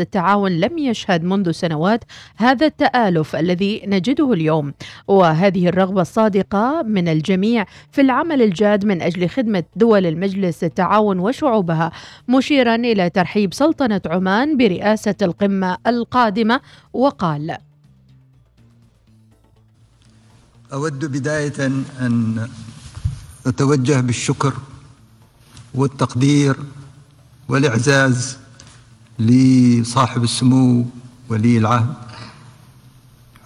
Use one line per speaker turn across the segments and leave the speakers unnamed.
التعاون لم يشهد منذ سنوات هذا التآلف الذي نجده اليوم. وهذه الرغبة الصادقة من الجميع في العمل الجاد من أجل خدمة دول المجلس التعاون وشعوبها مشيرا إلى ترحيب سلطنة عمان برئاسة القمة القادمة. وقال
أود بداية أن أتوجه بالشكر والتقدير والإعزاز لصاحب السمو ولي العهد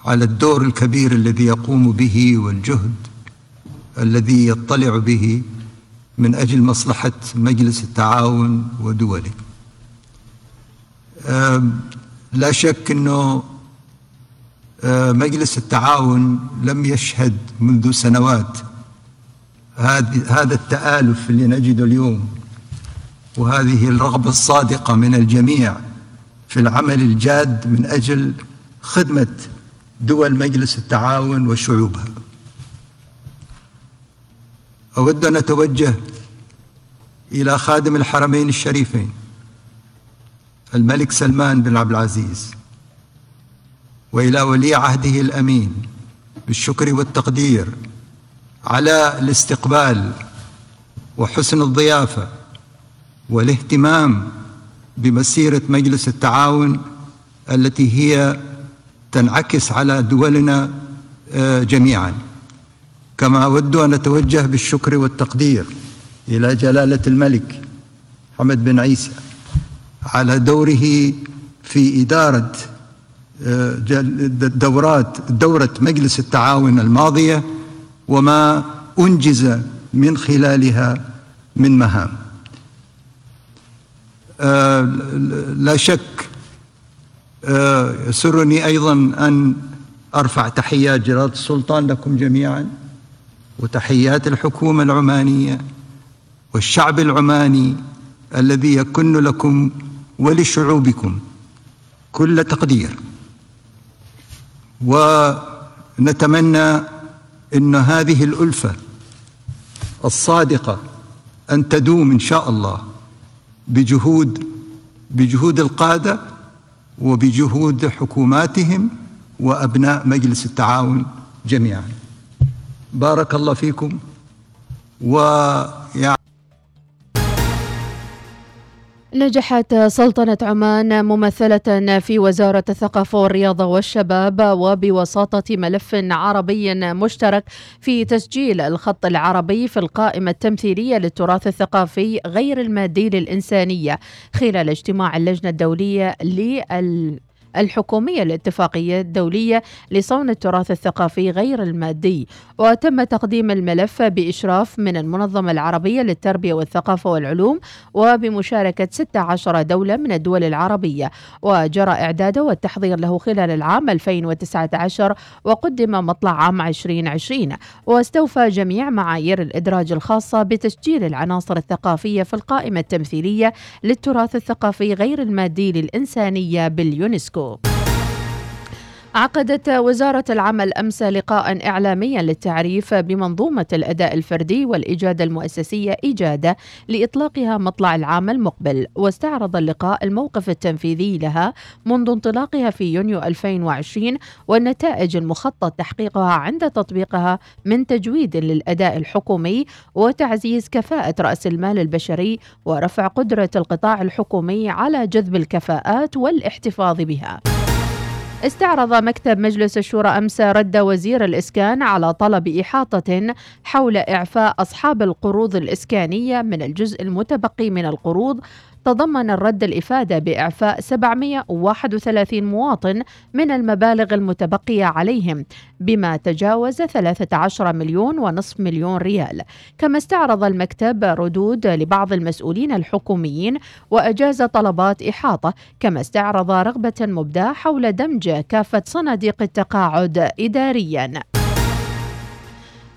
على الدور الكبير الذي يقوم به والجهد الذي يطلع به من أجل مصلحة مجلس التعاون ودوله. لا شك أنه مجلس التعاون لم يشهد منذ سنوات هذا التآلف اللي نجده اليوم. وهذه الرغبة الصادقة من الجميع في العمل الجاد من أجل خدمة دول مجلس التعاون وشعوبها. أود أن أتوجه إلى خادم الحرمين الشريفين الملك سلمان بن عبد العزيز وإلى ولي عهده الأمين بالشكر والتقدير على الاستقبال وحسن الضيافة والاهتمام بمسيرة مجلس التعاون التي هي تنعكس على دولنا آه، جميعا. كما أود أن أتوجه بالشكر والتقدير إلى جلالة الملك حمد بن عيسى على دوره في إدارة آه، دورات دورة مجلس التعاون الماضية وما أنجز من خلالها من مهام. لا شك آه، يسرني أيضا أن أرفع تحيات جلالة السلطان لكم جميعا وتحيات الحكومة العمانية والشعب العماني الذي يكن لكم ولشعوبكم كل تقدير. ونتمنى إن هذه الألفة الصادقة أن تدوم إن شاء الله. بجهود بجهود القادة وبجهود حكوماتهم وأبناء مجلس التعاون جميعا. بارك الله فيكم. ويعني
نجحت سلطنة عمان ممثلة في وزارة الثقافة والرياضة والشباب وبوساطة ملف عربي مشترك في تسجيل الخط العربي في القائمة التمثيلية للتراث الثقافي غير المادي للإنسانية خلال اجتماع اللجنة الدولية لل الحكومية الاتفاقية الدولية لصون التراث الثقافي غير المادي. وتم تقديم الملف بإشراف من المنظمة العربية للتربية والثقافة والعلوم وبمشاركة 16 دولة من الدول العربية. وجرى إعداده والتحضير له خلال العام 2019 وقدم مطلع عام 2020 واستوفى جميع معايير الإدراج الخاصة بتسجيل العناصر الثقافية في القائمة التمثيلية للتراث الثقافي غير المادي للإنسانية باليونسكو. school. عقدت وزارة العمل أمس لقاء إعلاميا للتعريف بمنظومة الأداء الفردي والإجادة المؤسسية إجادة لإطلاقها مطلع العام المقبل واستعرض اللقاء الموقف التنفيذي لها منذ انطلاقها في يونيو 2020 والنتائج المخطط تحقيقها عند تطبيقها من تجويد للأداء الحكومي وتعزيز كفاءة رأس المال البشري ورفع قدرة القطاع الحكومي على جذب الكفاءات والاحتفاظ بها. استعرض مكتب مجلس الشورى أمس رد وزير الإسكان على طلب إحاطة حول إعفاء أصحاب القروض الإسكانية من الجزء المتبقي من القروض تضمن الرد الإفادة بإعفاء 731 مواطن من المبالغ المتبقية عليهم بما تجاوز 13 مليون ونصف مليون ريال. كما استعرض المكتب ردود لبعض المسؤولين الحكوميين وأجاز طلبات إحاطة كما استعرض رغبة مبداة حول دمج كافة صناديق التقاعد إدارياً.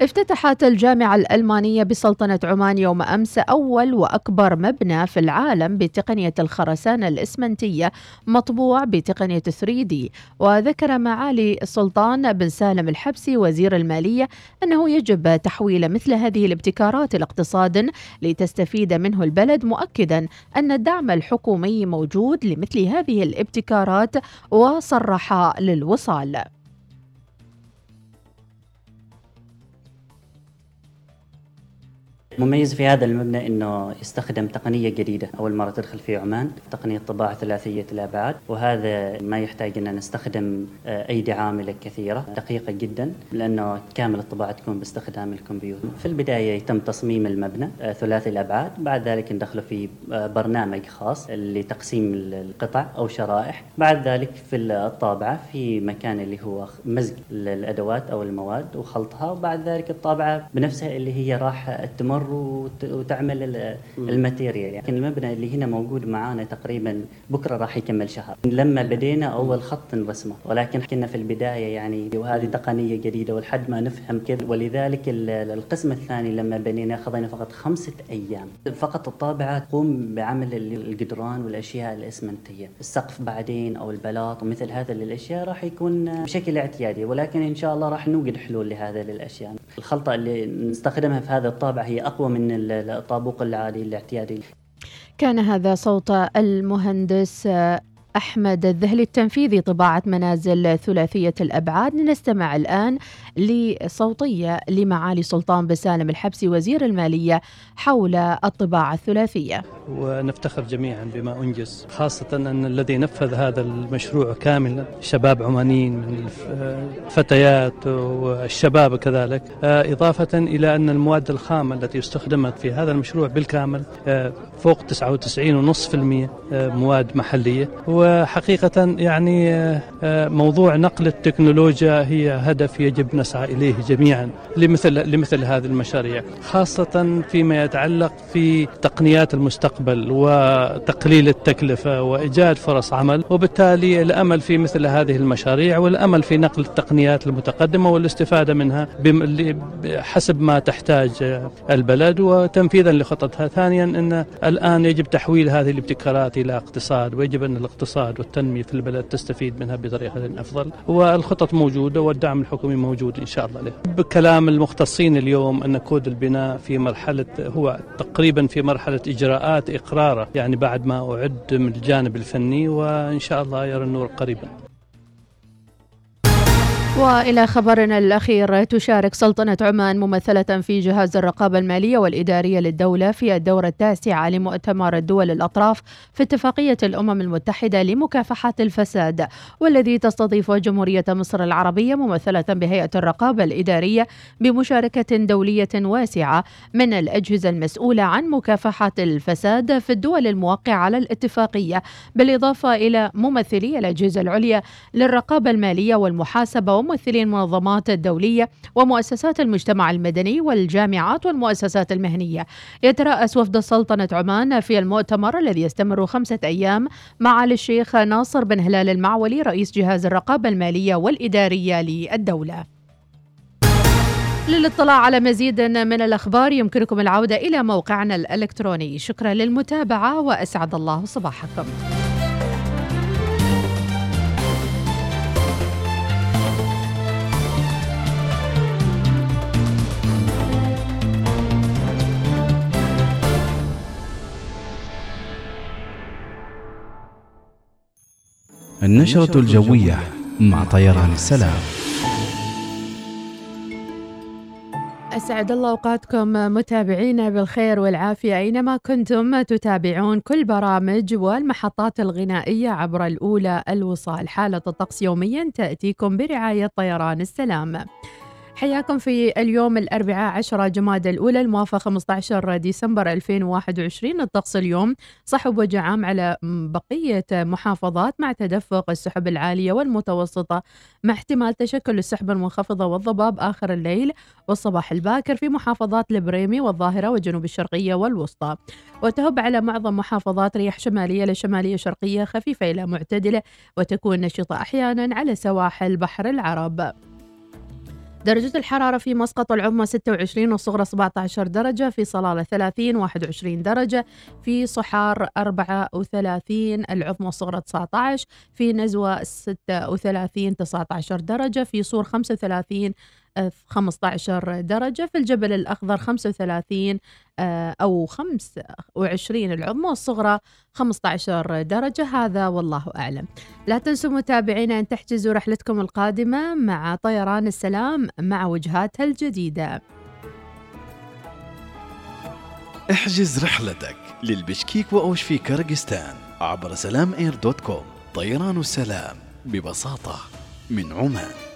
افتتحت الجامعة الألمانية بسلطنة عمان يوم أمس أول وأكبر مبنى في العالم بتقنية الخرسانة الإسمنتية مطبوع بتقنية 3D وذكر معالي السلطان بن سالم الحبسي وزير المالية أنه يجب تحويل مثل هذه الابتكارات إلى اقتصاد لتستفيد منه البلد مؤكدا أن الدعم الحكومي موجود لمثل هذه الابتكارات وصرح للوصال.
مميز في هذا المبنى إنه يستخدم تقنية جديدة. أول مرة تدخل في عمان تقنية طباعة ثلاثية الأبعاد. وهذا ما يحتاج ان نستخدم آه، أيدي عاملة كثيرة دقيقة جدا لأنه كامل الطباعة تكون باستخدام الكمبيوتر. في البداية يتم تصميم المبنى آه، ثلاثي الأبعاد. بعد ذلك ندخله في آه، برنامج خاص لتقسيم القطع أو شرائح. بعد ذلك في الطابعة في مكان اللي هو مزج الادوات أو المواد وخلطها. وبعد ذلك الطابعة بنفسها اللي هي راح تمر تمر وتعمل الماتيريال. يعني المبنى اللي هنا موجود معانا تقريبا بكرة راح يكمل شهر. لما بدينا أول خط نرسمه ولكن كنا في البداية يعني وهذه تقنية جديدة ولحد ما نفهم كذا ولذلك القسم الثاني لما بنينا خذينا فقط خمسة أيام. فقط الطابعة تقوم بعمل الجدران والأشياء الإسمنتية. السقف بعدين أو البلاط ومثل هذا الأشياء راح يكون بشكل اعتيادي. ولكن إن شاء الله راح نوجد حلول لهذا الأشياء. الخلطة اللي نستخدمها في هذا الطابع هي أقوى من الطابوق العادي الاعتيادي.
كان هذا صوت المهندس أحمد الذهلي التنفيذي طباعة منازل ثلاثية الأبعاد. نستمع الآن لصوتية لمعالي سلطان بسالم الحبسي وزير المالية حول الطباعة الثلاثية.
ونفتخر جميعا بما أنجز خاصة أن الذي نفذ هذا المشروع كاملا شباب عمانيين من الفتيات والشباب كذلك إضافة إلى أن المواد الخام التي استخدمت في هذا المشروع بالكامل فوق 99.5% مواد محلية. وحقيقة يعني موضوع نقل التكنولوجيا هي هدف يجب نسعى إليه جميعا لمثل, لمثل هذه المشاريع خاصة فيما يتعلق في تقنيات المستقبل وتقليل التكلفة وإيجاد فرص عمل وبالتالي الأمل في مثل هذه المشاريع والأمل في نقل التقنيات المتقدمة والاستفادة منها حسب ما تحتاج البلد. وتنفيذا لخططها ثانيا أن الآن يجب تحويل هذه الابتكارات إلى اقتصاد ويجب أن الاقتصاد والتنمية في البلد تستفيد منها بطريقة أفضل والخطط موجودة والدعم الحكومي موجود. إن شاء الله له بكلام المختصين اليوم أن كود البناء في مرحلة هو تقريبا في مرحلة إجراءات إقراره يعني بعد ما أعد من الجانب الفني وإن شاء الله يرى النور قريبا.
وإلى خبرنا الأخير تشارك سلطنة عمان ممثلة في جهاز الرقابة المالية والإدارية للدولة في الدورة التاسعة لمؤتمر الدول الأطراف في اتفاقية الأمم المتحدة لمكافحة الفساد والذي تستضيفه جمهورية مصر العربية ممثلة بهيئة الرقابة الإدارية بمشاركة دولية واسعة من الأجهزة المسؤولة عن مكافحة الفساد في الدول الموقعة على الاتفاقية بالإضافة إلى ممثلي الأجهزة العليا للرقابة المالية والمحاسبة وممثلي المنظمات الدولية ومؤسسات المجتمع المدني والجامعات والمؤسسات المهنية. يترأس وفد سلطنة عمان في المؤتمر الذي يستمر خمسة أيام معالي الشيخ ناصر بن هلال المعولي رئيس جهاز الرقابة المالية والإدارية للدولة. للاطلاع على مزيد من الأخبار يمكنكم العودة إلى موقعنا الإلكتروني. شكرا للمتابعة وأسعد الله صباحكم.
النشرة الجوية مع طيران السلام.
أسعد الله أوقاتكم متابعينا بالخير والعافية. أينما كنتم تتابعون كل برامج والمحطات الغنائية عبر الأولى الوصال حالة الطقس يوميا تأتيكم برعاية طيران السلام. حياكم في اليوم الأربعاء 10 جماد الأولى الموافق 15 ديسمبر 2021 الطقس اليوم صحب وجعام على بقية محافظات مع تدفق السحب العالية والمتوسطة مع احتمال تشكل السحب المنخفضة والضباب آخر الليل والصباح الباكر في محافظات البريمي والظاهرة والجنوب الشرقية والوسطى. وتهب على معظم محافظات رياح شمالية لشمالية شرقية خفيفة إلى معتدلة وتكون نشطة أحيانا على سواحل بحر العرب. درجة الحرارة في مسقط العظمى 26 والصغرى 17 درجة في صلالة 30 21 درجة في صحار 34 العظمى والصغرى 19 في نزوة 36 19 درجة في صور 35 15 درجة في الجبل الأخضر 35 آه، أو 25 العظمى والصغرى 15 درجة. هذا والله أعلم. لا تنسوا متابعينا أن تحجزوا رحلتكم القادمة مع طيران السلام مع وجهاتها الجديدة.
احجز رحلتك للبشكيك وأوش في كرغستان عبر سلام إير دوت كوم. طيران السلام ببساطة من عمان.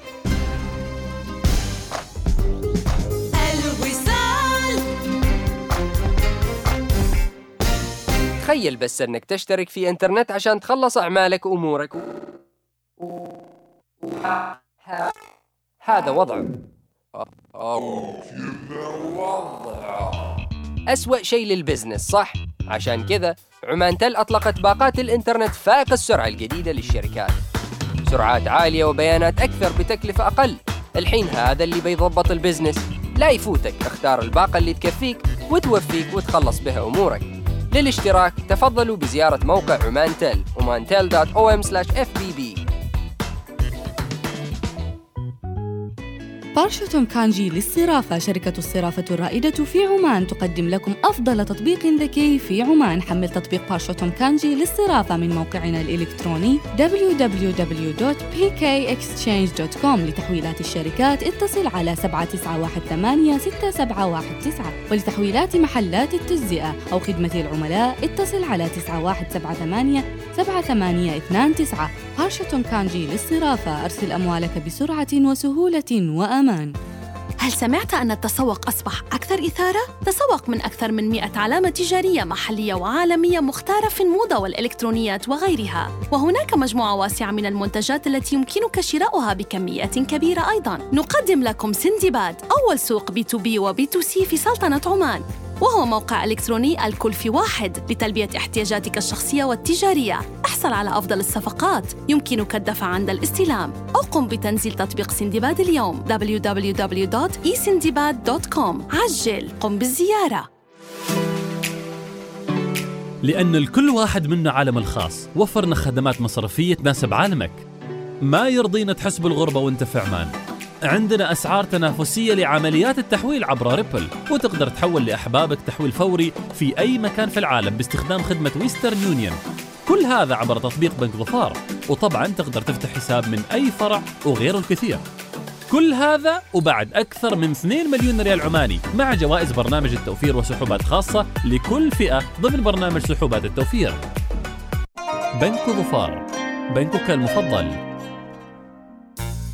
تخيل بس أنك تشترك في إنترنت عشان تخلص أعمالك وأمورك. هذا وضع أسوأ شيء لل business صح؟ عشان كذا عمان تل أطلقت باقات الإنترنت فائق السرعة الجديدة للشركات. سرعات عالية وبيانات أكثر بتكلفة أقل. الحين هذا اللي بيضبط ال business. لا يفوتك اختار الباقة اللي تكفيك وتوفيك وتخلص بها أمورك. للاشتراك تفضلوا بزيارة موقع عمان تل omantel.om/fbb
بارشوتون كانجي للصرافة. شركة الصرافة الرائدة في عمان تقدم لكم أفضل تطبيق ذكي في عمان. حمل تطبيق بارشوتام كانجي للصرافة من موقعنا الإلكتروني www.pkexchange.com لتحويلات الشركات. اتصل على 7918 ولتحويلات محلات التجزئة أو خدمة العملاء. اتصل على 9178 7829 بارشوتام كانجي للصرافة أرسل أموالك بسرعة وسهولة وأمان.
هل سمعت أن التسوق أصبح أكثر إثارة؟ تسوق من أكثر من 100 علامة تجارية محلية وعالمية مختارة في الموضة والإلكترونيات وغيرها. وهناك مجموعة واسعة من المنتجات التي يمكنك شراؤها بكميات كبيرة أيضاً. نقدم لكم سندباد أول سوق بي تو بي وبي تو سي في سلطنة عمان. وهو موقع إلكتروني الكل في واحد لتلبية احتياجاتك الشخصية والتجارية. احصل على أفضل الصفقات. يمكنك الدفع عند الاستلام. أو قم بتنزيل تطبيق سندباد اليوم. www.esindibad.com عجل. قم بالزيارة.
لأن الكل واحد منا عالم الخاص. وفرنا خدمات مصرفية تناسب عالمك. ما يرضينا تحس بالغربة وانت في عمان عندنا أسعار تنافسية لعمليات التحويل عبر ريبل وتقدر تحول لأحبابك تحويل فوري في أي مكان في العالم باستخدام خدمة ويسترن يونيون. كل هذا عبر تطبيق بنك ظفار وطبعا تقدر تفتح حساب من أي فرع وغيره الكثير. كل هذا وبعد أكثر من 2 مليون ريال عماني مع جوائز برنامج التوفير وسحوبات خاصة لكل فئة ضمن برنامج سحوبات التوفير. بنك ظفار بنكك المفضل.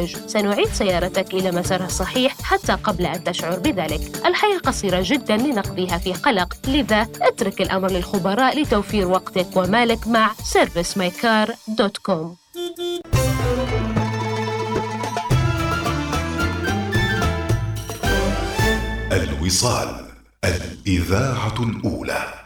الخارج سنعيد سيارتك إلى مسارها الصحيح حتى قبل أن تشعر بذلك. الحياة قصيرة جدا لنقضيها في قلق. لذا اترك الأمر للخبراء لتوفير وقتك ومالك مع servicemycar.com
الوصال الإذاعة الأولى.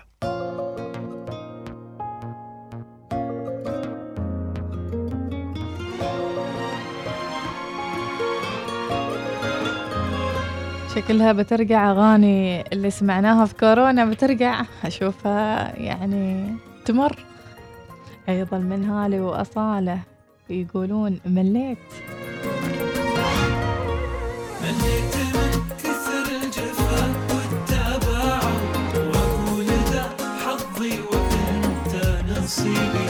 شكلها بترجع أغاني اللي سمعناها في كورونا بترجع أشوفها يعني تمر. أيضا من هالي وأصالة يقولون مليت.
مليت من كثر الجفا وأقول ذا حظي نصيبي.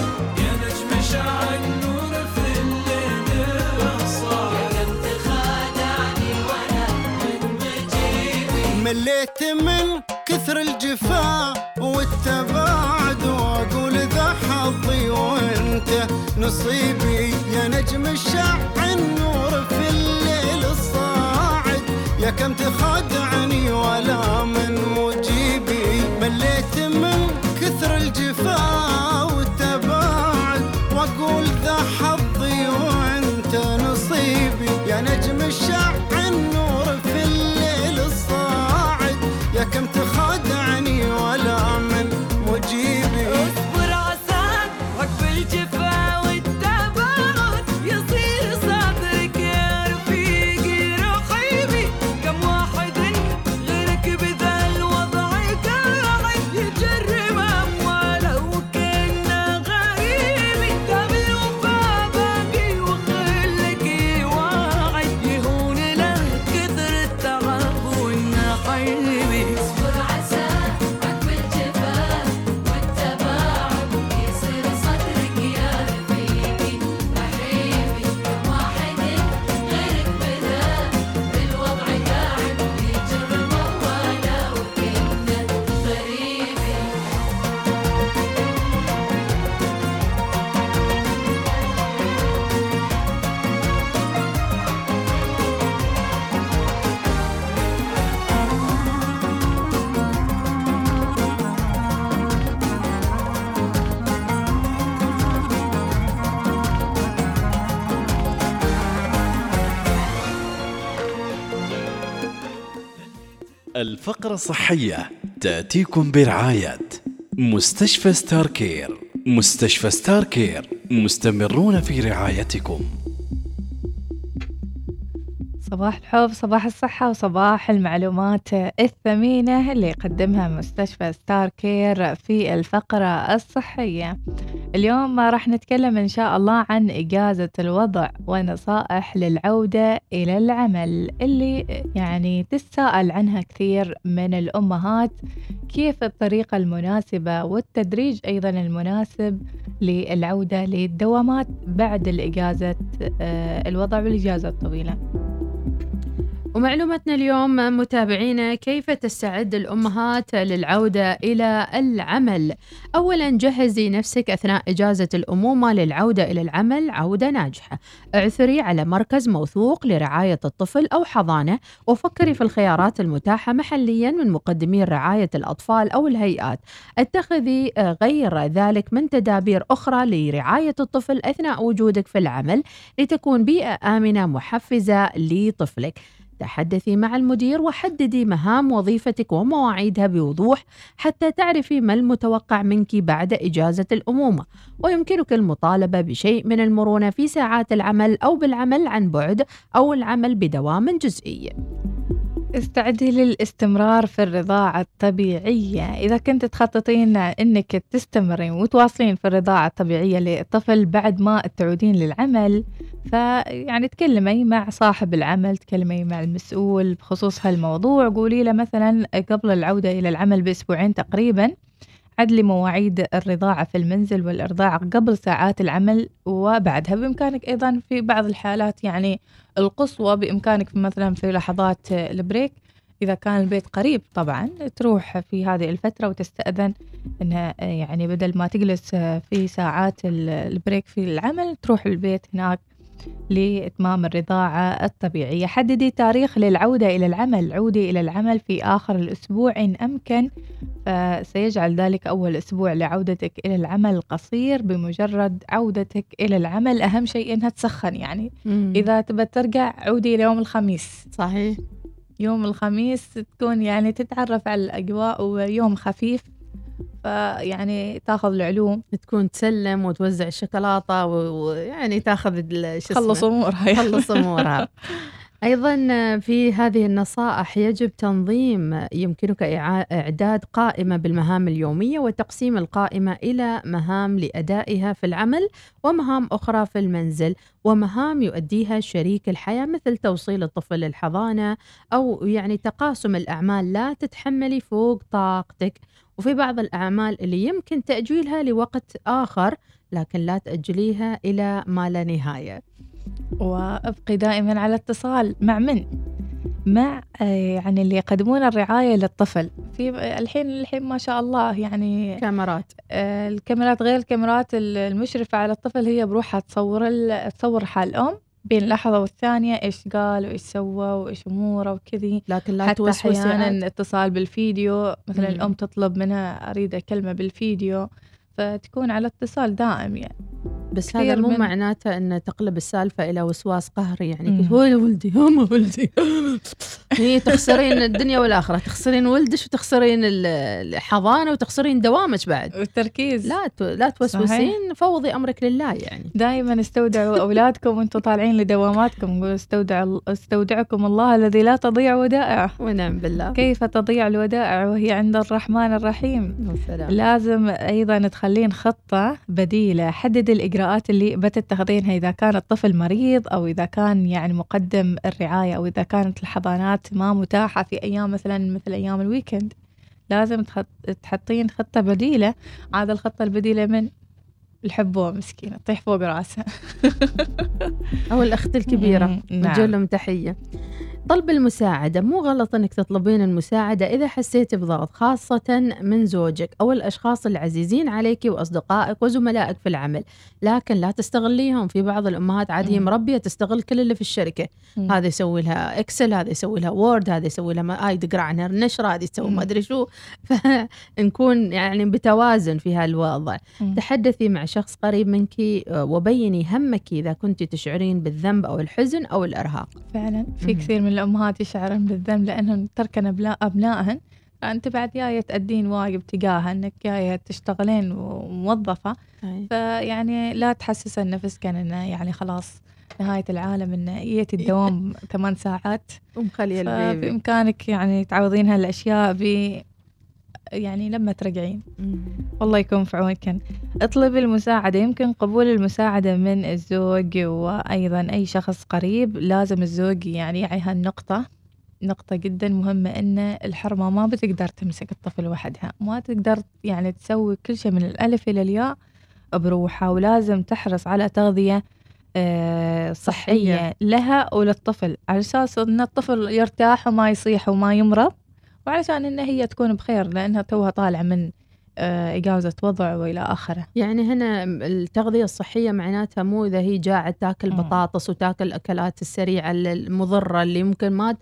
مليت من كثر الجفا والتباعد وأقول ذا حظي وأنت نصيبي. يا نجم الشع النور في الليل الصاعد. كم تخدعني ولا من مجيبي
الفقرة الصحية تأتيكم برعاية مستشفى ستار كير مستشفى ستار كير مستمرون في رعايتكم.
صباح الحب صباح الصحة وصباح المعلومات الثمينة اللي يقدمها مستشفى ستار كير في الفقرة الصحية. اليوم راح نتكلم إن شاء الله عن إجازة الوضع ونصائح للعودة إلى العمل اللي يعني تساءل عنها كثير من الأمهات. كيف الطريقة المناسبة والتدريج أيضا المناسب للعودة للدوامات بعد الإجازة آه، الوضع والإجازة الطويلة.
ومعلومتنا اليوم متابعينا كيف تستعد الأمهات للعودة إلى العمل؟ أولا جهزي نفسك أثناء إجازة الأمومة للعودة إلى العمل عودة ناجحة. اعثري على مركز موثوق لرعاية الطفل أو حضانة وفكري في الخيارات المتاحة محليا من مقدمي رعاية الأطفال أو الهيئات. اتخذي آه، غير ذلك من تدابير أخرى لرعاية الطفل أثناء وجودك في العمل لتكون بيئة آمنة محفزة لطفلك. تحدثي مع المدير وحددي مهام وظيفتك ومواعيدها بوضوح حتى تعرفي ما المتوقع منك بعد إجازة الأمومة. ويمكنك المطالبة بشيء من المرونة في ساعات العمل أو بالعمل عن بعد أو العمل بدوام جزئي.
استعدي للاستمرار في الرضاعة الطبيعية. إذا كنت تخططين أنك تستمرين وتواصلين في الرضاعة الطبيعية للطفل بعد ما تعودين للعمل فيعني تكلمي مع صاحب العمل تكلمي مع المسؤول بخصوص هالموضوع. قولي له مثلا قبل العودة إلى العمل بأسبوعين تقريبا. عدلي مواعيد الرضاعة في المنزل والإرضاع قبل ساعات العمل وبعدها بإمكانك أيضا في بعض الحالات يعني القصوى بإمكانك مثلا في لحظات ال break. إذا كان البيت قريب طبعا تروح في هذه الفترة وتستأذن أنها يعني بدل ما تجلس في ساعات ال- ال break في العمل تروح البيت هناك لإتمام الرضاعة الطبيعية. حددي تاريخ للعودة إلى العمل. عودي إلى العمل في آخر الأسبوع إن أمكن فسيجعل ذلك أول أسبوع لعودتك إلى العمل قصير بمجرد عودتك إلى العمل. أهم شيء إنها تسخن يعني.
مم.
إذا تبى ترجع عودي ليوم الخميس.
صحيح.
يوم الخميس تكون يعني تتعرف على الأجواء ويوم خفيف. فيعني تاخذ العلوم.
تكون تسلم وتوزع الشوكولاتة و- ويعني تاخذ شو
تخلص يعني.
تخلص أمورها. أيضا في هذه النصائح يجب تنظيم يمكنك إعداد قائمة بالمهام اليومية وتقسيم القائمة إلى مهام لأدائها في العمل ومهام أخرى في المنزل ومهام يؤديها شريك الحياة مثل توصيل الطفل للحضانة أو يعني تقاسم الأعمال لا تتحملي فوق طاقتك. وفي بعض الأعمال اللي يمكن تأجيلها لوقت آخر لكن لا تأجليها إلى ما لا نهاية.
وأبقي دائما على اتصال مع من؟ مع آه، يعني اللي يقدمون الرعاية للطفل. في الحين الحين ما شاء الله يعني
كاميرات.
الكاميرات غير الكاميرات ال- المشرفة على الطفل هي بروحها تصور تصور حال الأم بين لحظة والثانية إيش قال وإيش سوى وإيش أموره وكذي
لكن لا
حتى
عاد.
أحيانا اتصال بالفيديو مثلا. الأم تطلب منها أريد أكلمه بالفيديو فتكون على اتصال دائم يعني
بس هذا مو
من-
معناته ان تقلب السالفة إلى وسواس قهري يعني وين ولدي؟ ما ولدي. هي تخسرين الدنيا والآخرة تخسرين ولدش وتخسرين ال- الحضانة وتخسرين دوامك بعد.
والتركيز.
لا ت- لا توسوسين فوضي أمرك لله يعني.
دائما استودعوا أولادكم وأنتم طالعين لدواماتكم. قولوا استودع استودعكم الله الذي لا تضيع ودائعه
ونعم بالله.
كيف تضيع الودائع؟ وهي عند الرحمن الرحيم.
والسلام.
لازم أيضا تخلين خطة بديلة. حدد الإجراءات اللي بتتخذينها إذا كان الطفل مريض أو إذا كان يعني مقدم الرعاية أو إذا كانت الحضانات ما متاحة في أيام مثلا مثل أيام الويكند لازم تحط تحطين خطة بديلة. عاد الخطة البديلة من الحبوة مسكينة تطيح فوق راسها
أو
الأخت
الكبيرة
نعم.
تحية. طلب المساعدة مو غلط إنك تطلبين المساعدة إذا حسيتي بضغط خاصة من زوجك أو الأشخاص العزيزين عليك وأصدقائك وزملائك في العمل، لكن لا تستغليهم في بعض الأمهات عاد هي
مم.
مربية تستغل كل اللي في الشركة،. هذا يسوي لها Excel، هذا يسوي لها Word، هذا يسوي لها هاي تقرا عنها النشرة، هذه تسوي. ما أدري شو، فنكون يعني بتوازن في هالوضع. تحدثي مع شخص قريب منك آه، وبيني همك إذا كنت تشعرين بالذنب أو الحزن أو الإرهاق.
فعلا في. كثير من الأمهات يشعرن بالذنب لأنهم تركن أبنائهن فأنت بعد جاية تأدين واجب تجاهها أنك جاية تشتغلين وموظفة
أي.
فيعني لا تحسس نفسك أنه يعني خلاص نهاية العالم أن جيت الدوام ثمان ساعات
ومخلية البيبي.
فبإمكانك يعني تعوضين هالأشياء ب يعني لما ترجعين. والله يكون في عونك اطلبي المساعدة يمكن قبول المساعدة من الزوج وأيضا أي شخص قريب لازم الزوج يعني يعي هالنقطة. نقطة جدا مهمة إن الحرمة ما بتقدر تمسك الطفل وحدها. ما تقدر يعني تسوي كل شيء من الألف إلى الياء بروحها ولازم تحرص على تغذية آه، صحية
صحية.
لها وللطفل. على أساس إن الطفل يرتاح وما يصيح وما يمرض وعلشان إن هي تكون بخير لأنها توها طالعة من آه، إجازة وضع وإلى آخره
يعني هنا التغذية الصحية معناتها مو إذا هي جاعت تاكل. بطاطس وتاكل الأكلات السريعة المضرة اللي ممكن ما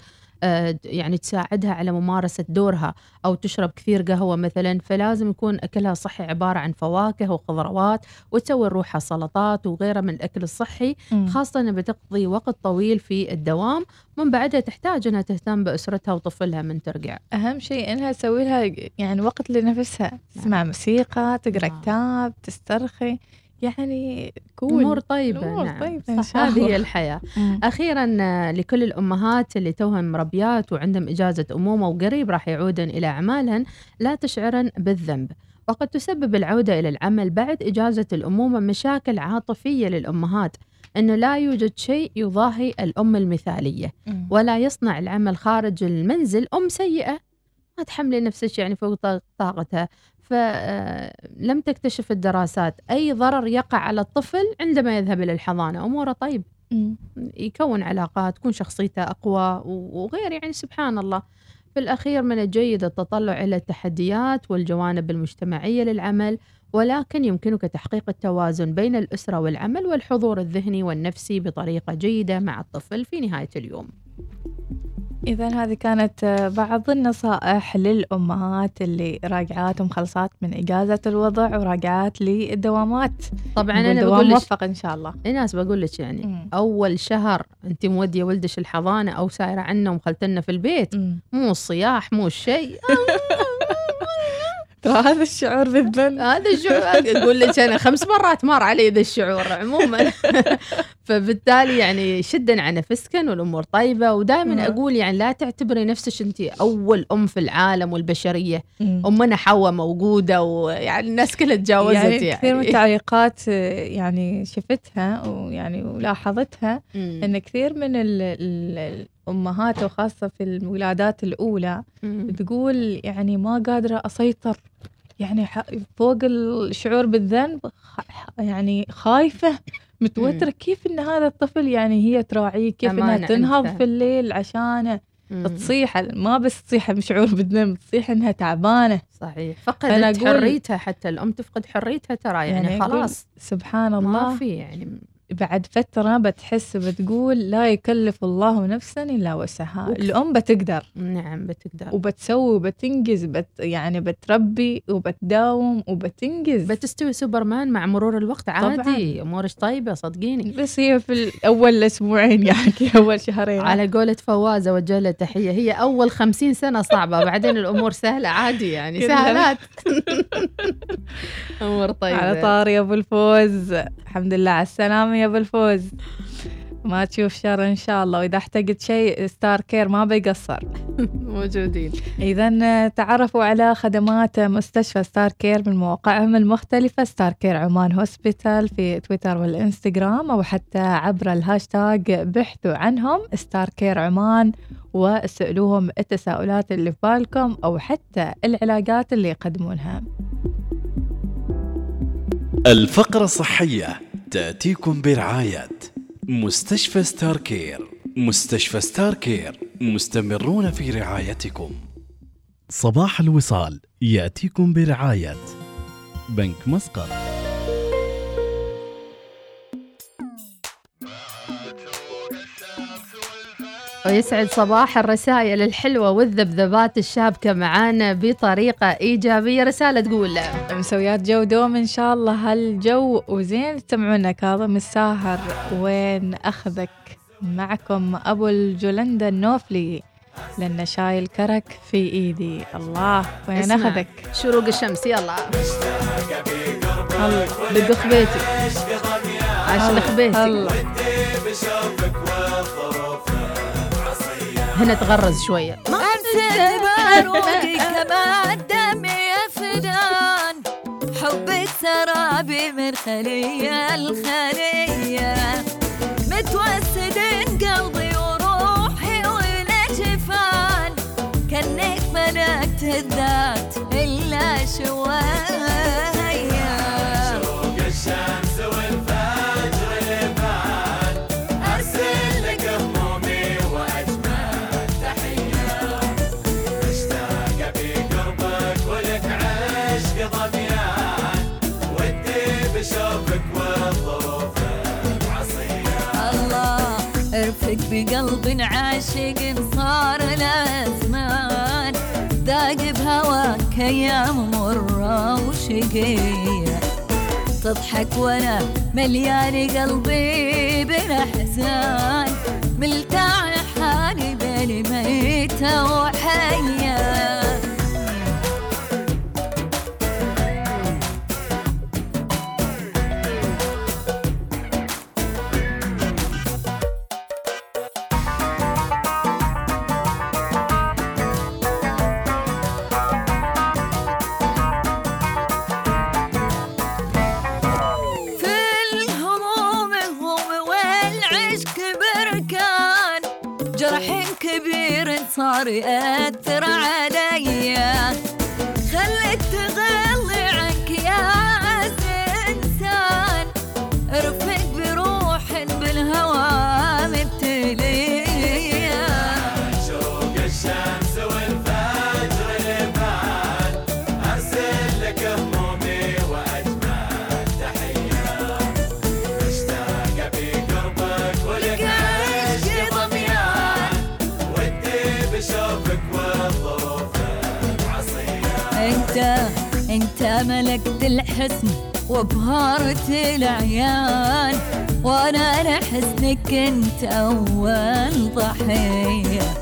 يعني تساعدها على ممارسة دورها أو تشرب كثير قهوة مثلا فلازم يكون أكلها صحي عبارة عن فواكه وخضروات وتسوي روحها سلطات وغيرها من الأكل الصحي. خاصة أنها بتقضي وقت طويل في الدوام من بعدها تحتاج أنها تهتم بأسرتها وطفلها من ترجع
أهم شيء إنها تسوي لها يعني وقت لنفسها تسمع موسيقى تقرأ
نعم.
كتاب تسترخي يعني كول
أمور طيبة
أمور
نعم
طيبة إن
صح هذه هي
الله.
الحياة
مم.
أخيرا آه، لكل الأمهات اللي توهن مربيات وعندهم إجازة أمومة وقريب راح يعودن إلى أعمالهن لا تشعرن بالذنب وقد تسبب العودة إلى العمل بعد إجازة الأمومة مشاكل عاطفية للأمهات أنه لا يوجد شيء يضاهي الأم المثالية
مم.
ولا يصنع العمل خارج المنزل أم سيئة ما تحملي نفسك يعني فوق طاق- طاقتها فلم تكتشف الدراسات أي ضرر يقع على الطفل عندما يذهب إلى الحضانة. أموره طيب. يكون علاقات تكون شخصيته أقوى وغير يعني سبحان الله. في الأخير من الجيد التطلع إلى التحديات والجوانب المجتمعية للعمل ولكن يمكنك تحقيق التوازن بين الأسرة والعمل والحضور الذهني والنفسي بطريقة جيدة مع الطفل في نهاية اليوم.
إذا هذه كانت آه، بعض النصائح للأمهات اللي راجعات ومخلصات من إجازة الوضع وراجعات للدوامات
طبعا أنا بقول لك
موفق إن شاء الله
إيه ناس بقول لك يعني
مم.
أول شهر أنت مودية ولدش الحضانة أو سايرة عنه ومخلتنا في البيت
مم.
مو الصياح مو الشيء
هذا الشعور بالذنب
هذا الشعور أقول لك أنا خمس مرات مر علي ذا الشعور عموما فبالتالي يعني شدا على نفسكن والأمور طيبة ودائما. أقول يعني لا تعتبري نفسك أنت أول أم في العالم
والبشرية.
امنا حواء موجودة ويعني الناس كلها تجاوزت
يعني,
يعني,
كثير من التعليقات يعني شفتها ويعني ولاحظتها. إن كثير من ال ال الامهات وخاصه في الولادات
الأولى.
تقول يعني ما قادرة أسيطر. يعني فوق الشعور بالذنب يعني خايفة متوترة. كيف إن هذا الطفل يعني هي تراعيه؟ كيف
إنها
تنهض. في الليل عشانه. تصيح ما بس تصيح بشعور بالذنب تصيح إنها تعبانة.
صحيح. فقدت
أقول-
حريتها حتى الأم تفقد حريتها ترى يعني,
أقول
خلاص.
سبحان
ما
الله.
في يعني
بعد فترة بتحس بتقول لا يكلف الله نفسا إلا وسعها. الأم بتقدر.
نعم بتقدر.
وبتسوي وبتنجز بت يعني بتربي وبتداوم وبتنجز.
بتستوي سوبرمان مع مرور الوقت. عادي امورش طيبة صدقيني.
بس هي في أول أسبوعين يعني أول شهرين.
على قولة فواز اوجه لها تحيه هي أول خمسين سنة صعبة بعدين الأمور سهلة عادي يعني. سهلات. أمور طيبة.
على طاري أبو الفوز. الحمد لله على السلامة. يا أبو الفوز. ما تشوف شر إن شاء الله. وإذا احتجت شيء ستار كير ما بيقصر.
موجودين.
اذا تعرفوا على خدمات مستشفى ستار كير من مواقعهم المختلفة. ستار كير عمان Hospital في تويتر والإنستغرام أو حتى عبر الهاشتاج بحثوا عنهم. ستار كير عمان واسألوهم التساؤلات اللي في بالكم أو حتى العلاجات اللي يقدمونها.
الفقرة الصحية. تأتيكم برعاية مستشفى ستار كير مستشفى ستار كير مستمرون في رعايتكم. صباح الوصال يأتيكم برعاية. بنك مسقط.
ويسعد صباح الرسائل الحلوة والذبذبات. الشابكة معانا بطريقة إيجابية. رسالة تقول
مسويات جو دوم إن شاء الله. هالجو وزين تسمعونا كاظم الساهر وين أخذك؟ معكم أبو الجولندا النوفلي لأن شايل كرك في إيدي. الله وين أخذك؟
شروق الشمس يلا. دق خبيتي عشان خبيتي
الله.
هنا تغرز شوية.
امسك باروقي كمان دمي يا فدان حبك سرابي من خلية الخلية متوسدين قلبي وروحي والجفان كأنك ملكت الذات إلا شوية عاشق صار الأزمان ذاق بهواك أيام مره وشقيه تضحك وأنا مليان قلبي بالاحزان ملتاع حالي بالي ميتة وحية るえって ملكت الحسن وبهارة العيان وأنا لحزنك انت أول ضحية.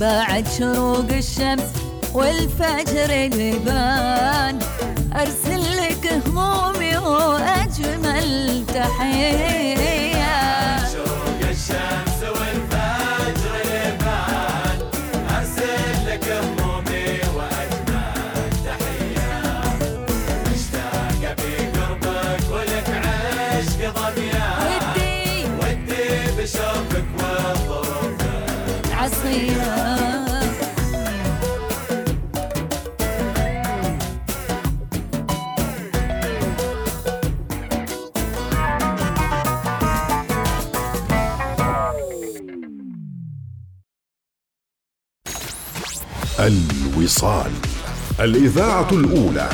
بعد شروق الشمس والفجر اللبان أرسل لك همومي وأجمل تحية.
الإذاعة الأولى.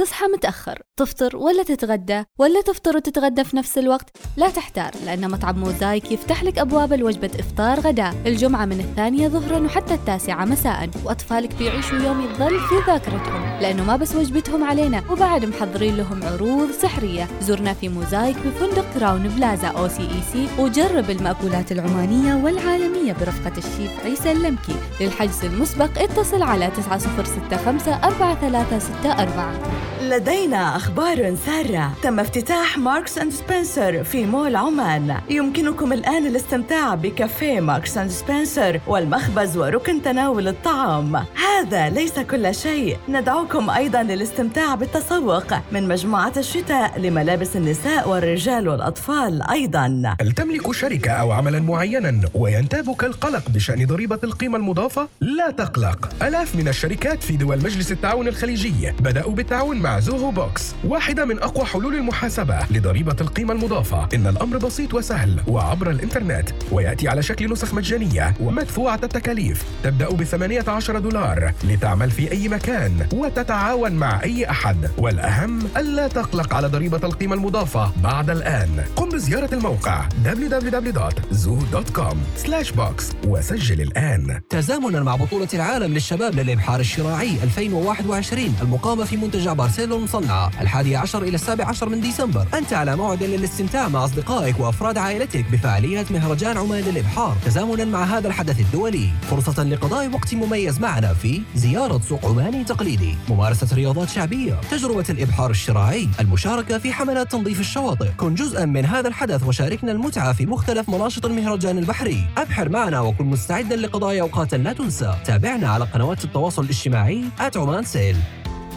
تصحى متأخر تفطر ولا تتغدى ولا تفطر وتتغدى في نفس الوقت؟ لا تحتار لأن مطعم موزايك يفتح لك أبواب الوجبة إفطار غداء. الجمعة من الثانية ظهرا وحتى التاسعة مساء. وأطفالك بيعيشوا يوم يظل في ذاكرتهم لأنه ما بس وجبتهم علينا وبعد محضرين لهم عروض سحرية. زورنا في موزايك بفندق كراون بلازا OCEC وجرب المأكولات العمانية والعالمية برفقة الشيف عيسى اللمكي للحجز المسبق اتصل على 9065 4364
لدينا أخبار سارة. تم افتتاح Marks and Spencer في مول عمان. يمكنكم الآن الاستمتاع بكافيه Marks and Spencer والمخبز وركن تناول الطعام. هذا ليس كل شيء. ندعوكم أيضا للاستمتاع بالتسوق من مجموعة الشتاء لملابس النساء والرجال والأطفال أيضا.
هل تملك شركة أو عملا معينا وينتابك القلق بشأن ضريبة القيمة المضافة؟ لا تقلق. ألاف من الشركات في دول مجلس التعاون الخليجي بدأوا بالتعاون مع زوهو بوكس واحدة من أقوى حلول المحاسبة لضريبة القيمة المضافة. إن الأمر بسيط وسهل وعبر الإنترنت ويأتي على شكل نسخ مجانية ومدفوعة التكاليف. تبدأ ب 18 دولار لتعمل في أي مكان وتتعاون مع أي أحد. والأهم ألا تقلق على ضريبة القيمة المضافة بعد الآن. قم بزيارة الموقع www.zoo.com/box وسجل الآن.
تزامنا مع بطولة العالم للشباب للإبحار الشراعي 2021 المقامة في منتجع بارسيلون صنعاء الحادي عشر إلى السابع عشر من ديسمبر. أنت على موعد للاستمتاع مع أصدقائك وأفراد عائلتك بفعالية مهرجان عمان للإبحار تزامنا مع هذا الحدث الدولي. فرصة لقضاء وقت مميز معنا في زيارة سوق عماني تقليدي ممارسة رياضات شعبية. تجربة الإبحار الشراعي. المشاركة في حملات تنظيف الشواطئ. كن جزءا من هذا الحدث وشاركنا المتعة في مختلف مناشط المهرجان البحري. أبحر معنا وكن مستعدا لقضاء أوقات لا تنسى. تابعنا على قنوات التواصل الاجتماعي. Oman Sail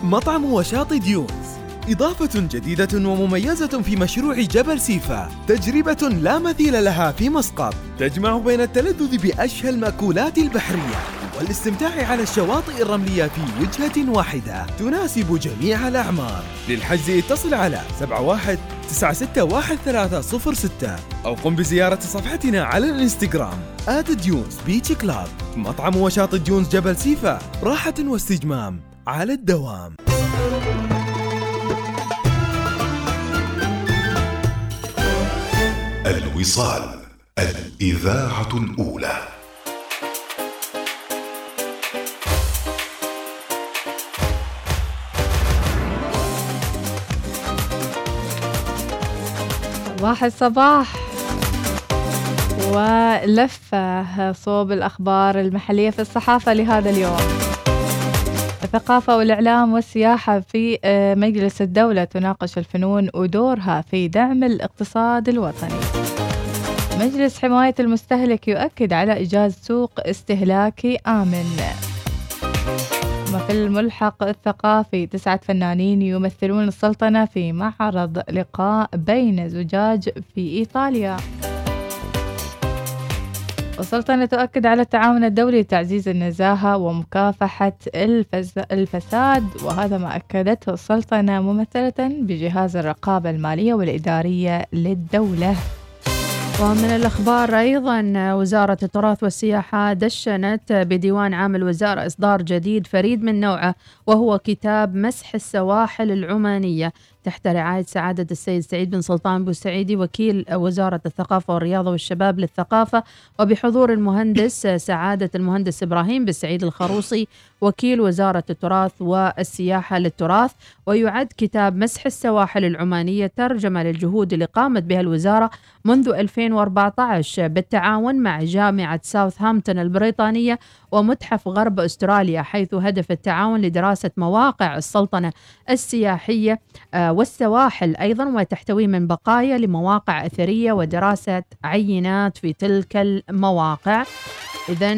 مطعم وشاطئ Dunes. إضافة جديدة ومميزة في مشروع جبل سيفا. تجربة لا مثيل لها في مسقط. تجمع بين التلذذ بأشهى المأكولات البحرية والاستمتاع على الشواطئ الرملية في وجهة واحدة. تناسب جميع الأعمار. للحجز اتصل على 71 961306 أو قم بزيارة صفحتنا على الإنستغرام at Dunes Beach Club مطعم وشاطئ Dunes جبل سيفا. راحة واستجمام. على الدوام.
الوصال الإذاعة الأولى.
صباح. الصباح ولفة صوب الأخبار المحلية في الصحافة لهذا اليوم. الثقافة والإعلام والسياحة في آه، مجلس الدولة تناقش الفنون ودورها في دعم الاقتصاد الوطني. مجلس حماية المستهلك يؤكد على إيجاد سوق استهلاكي آمن. وفي الملحق الثقافي تسعة فنانين يمثلون السلطنة في معرض لقاء بين زجاج في إيطاليا. السلطنة تؤكد على التعاون الدولي لتعزيز النزاهة ومكافحة. الفساد وهذا ما أكدته السلطنة ممثلة بجهاز الرقابة المالية والإدارية للدولة
ومن الأخبار أيضا وزارة التراث والسياحة دشنت بديوان عام الوزارة إصدار جديد فريد من نوعه وهو كتاب مسح السواحل العمانية تحت رعاية سعادة السيد سعيد بن سلطان بوسعيدي وكيل وزارة الثقافة والرياضة والشباب للثقافة وبحضور المهندس سعادة المهندس إبراهيم بن سعيد الخروصي وكيل وزارة التراث والسياحة للتراث. ويعد كتاب مسح السواحل العمانية ترجمة للجهود اللي قامت بها الوزارة منذ 2014 بالتعاون مع جامعة ساوثهامبتون البريطانية ومتحف غرب أستراليا حيث هدف التعاون لدراسة مواقع السلطنة السياحية آه، والسواحل أيضا وتحتوي من بقايا لمواقع أثرية ودراسة عينات في تلك المواقع. إذا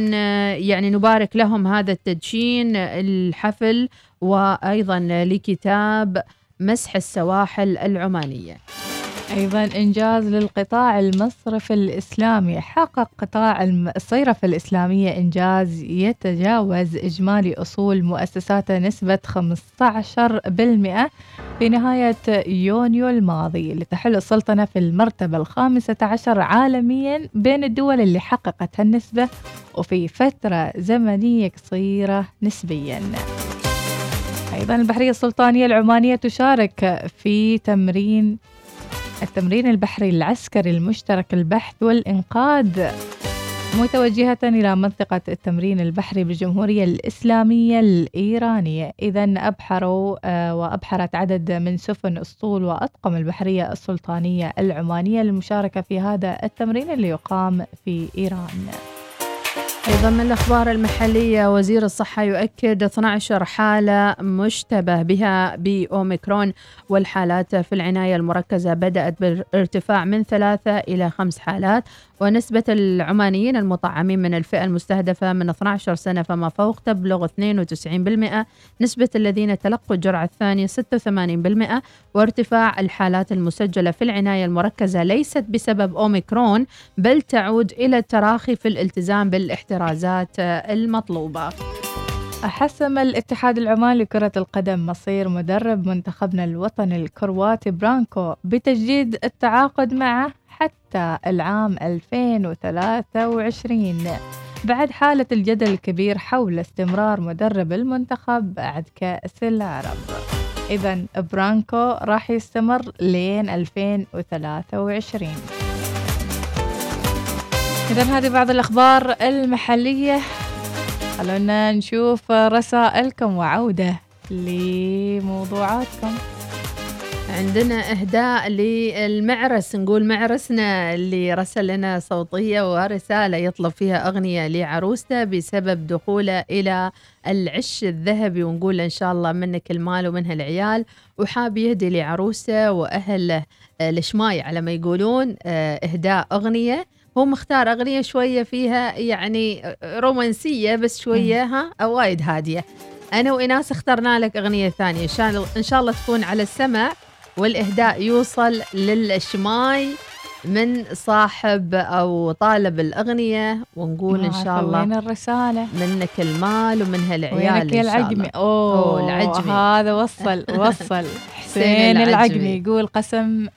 يعني نبارك لهم هذا التدشين الحفل وأيضا لكتاب مسح السواحل العمانية.
أيضا إنجاز للقطاع المصرفي الإسلامي. حقق قطاع الصيرفة الإسلامية إنجاز يتجاوز إجمالي أصول مؤسساته نسبة 15% في نهاية يونيو الماضي لتحل السلطنة في المرتبة الخامسة عشر عالميا بين الدول اللي حققت هالنسبة وفي فترة زمنية قصيرة نسبياً. أيضا البحرية السلطانية العمانية تشارك في تمرين التمرين البحري العسكري المشترك البحث والإنقاذ. متوجهة إلى منطقة التمرين البحري بالجمهورية الإسلامية الإيرانية. إذا أبحروا آه، وأبحرت عدد من سفن أسطول وأطقم البحرية السلطانية العمانية للمشاركة في هذا التمرين اللي يقام في إيران.
أيضا من الأخبار المحلية وزير الصحة يؤكد 12 حالة مشتبه بها بأوميكرون والحالات في العناية المركزة بدأت بالارتفاع من ثلاثة إلى خمس حالات. ونسبة العمانيين المطعمين من الفئة المستهدفة من 12 سنة فما فوق تبلغ 92% نسبة الذين تلقوا الجرعة الثانية 86% وارتفاع الحالات المسجلة في العناية المركزة ليست بسبب أوميكرون بل تعود إلى التراخي في الالتزام بالاحترازات المطلوبة.
حسم الاتحاد العماني لكرة القدم مصير مدرب منتخبنا الوطني الكرواتي برانكو بتجديد التعاقد معه حتى العام 2023 بعد حالة الجدل الكبير حول استمرار مدرب المنتخب بعد كأس العرب. إذا برانكو راح يستمر لين 2023 إذا هذه بعض الأخبار المحلية. خلونا نشوف رسائلكم وعودة لموضوعاتكم.
عندنا إهداء للمعرس نقول معرسنا اللي رسل لنا صوتية ورسالة يطلب فيها أغنية لعروسته بسبب دخوله إلى العش الذهبي ونقول إن شاء الله منك المال ومنها العيال. وحاب يهدي لعروسته وأهله آه، الشماي على ما يقولون آه، إهداء أغنية. هو مختار أغنية شوية فيها يعني رومانسية بس شوية ها وايد هادية. أنا وإناس اخترنا لك أغنية ثانية. إن شاء الله تكون على السمع والإهداء يوصل للشماي من صاحب أو طالب الأغنية ونقول إن شاء الله
وين الرسالة؟
منك المال ومنها العيال
وينك العجمي
الله.
أوه,
العجمي.
هذا وصل وصل. حسين العجمي. يقول قسم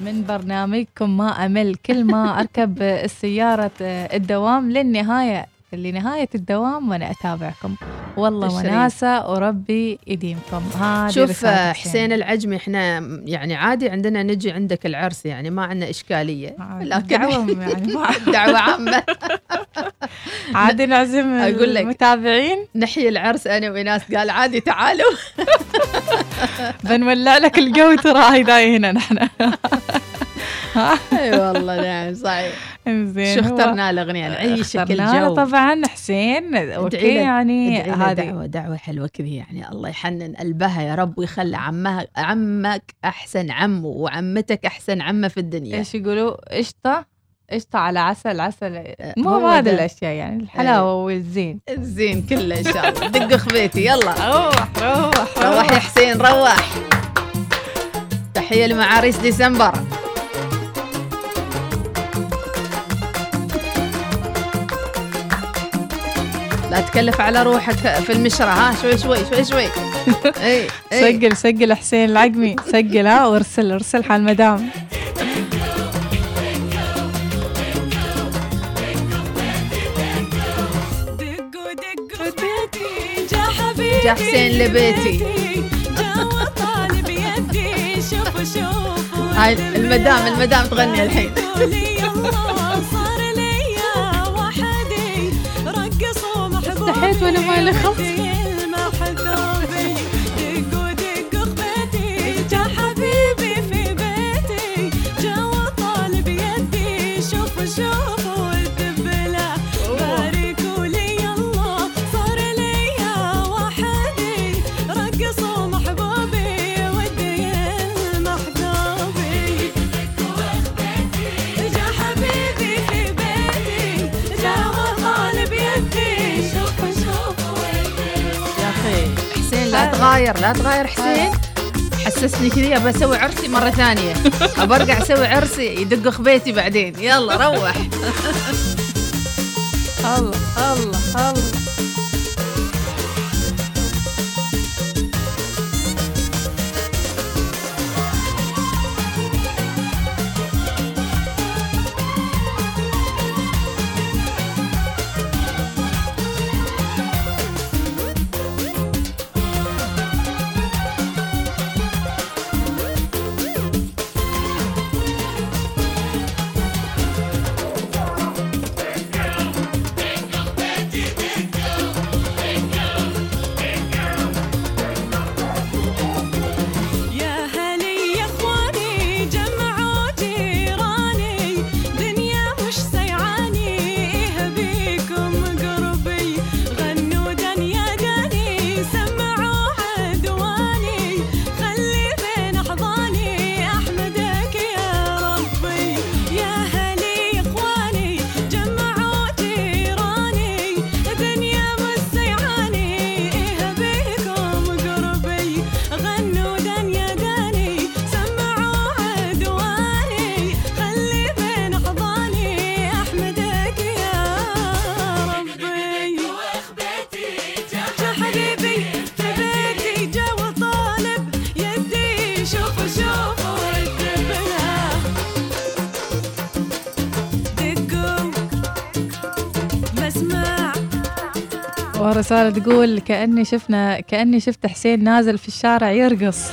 من برنامجكم ما أمل. كل ما أركب السيارة الدوام للنهاية. لنهاية الدوام وأنا أتابعكم. والله. وناسة وربي يديمكم. هذه
شوف آه، حسين العجمي إحنا يعني عادي عندنا نجي عندك العرس يعني ما عندنا إشكالية. لكن
دعوة يعني
دعوة عامة.
عادي نعزم
أقول لك
المتابعين.
نحيي العرس أنا وناس قال عادي تعالوا.
بنولع لك الجو ترى هاي هنا نحن.
اي والله نعم صحيح.
زين
شو اخترنا الاغنيه نعيشك
اخترنا له
الجو
طبعا حسين
أوكي
يعني هذه
دعوة دعوة حلوة كذي يعني الله يحنن قلبها يا رب ويخلي عمها عمك أحسن عم وعمتك أحسن عمة في الدنيا.
إيش يقولوا؟ قشطة قشطة على عسل عسل. مو
هو
هذه
ده.
الأشياء يعني الحلاوة والزين.
الزين كله إن شاء الله. دق خبيتي يلا.
روح روح
روح يا حسين روح. تحية لمعاريس ديسمبر. لا تكلف على روحك في المشرة ها شوي شوي شوي شوي. إي إي.
سجل سجل حسين العقمي. سجل ها وارسل ارسل حال المدام
جا حبيبي
جا حسين لبيتي. هاي المدام المدام تغني الحين.
محبوبي
استحيت وأنا ما
تغاير لا تغاير حسين. حسسني كذي أبى أسوي عرسي مرة ثانية. أبى أرجع أسوي عرسي يدق خبيتي بعدين. يلا روح.
الله الله الله. ورسالة تقول كأني شفنا كأني شفت حسين نازل في الشارع يرقص.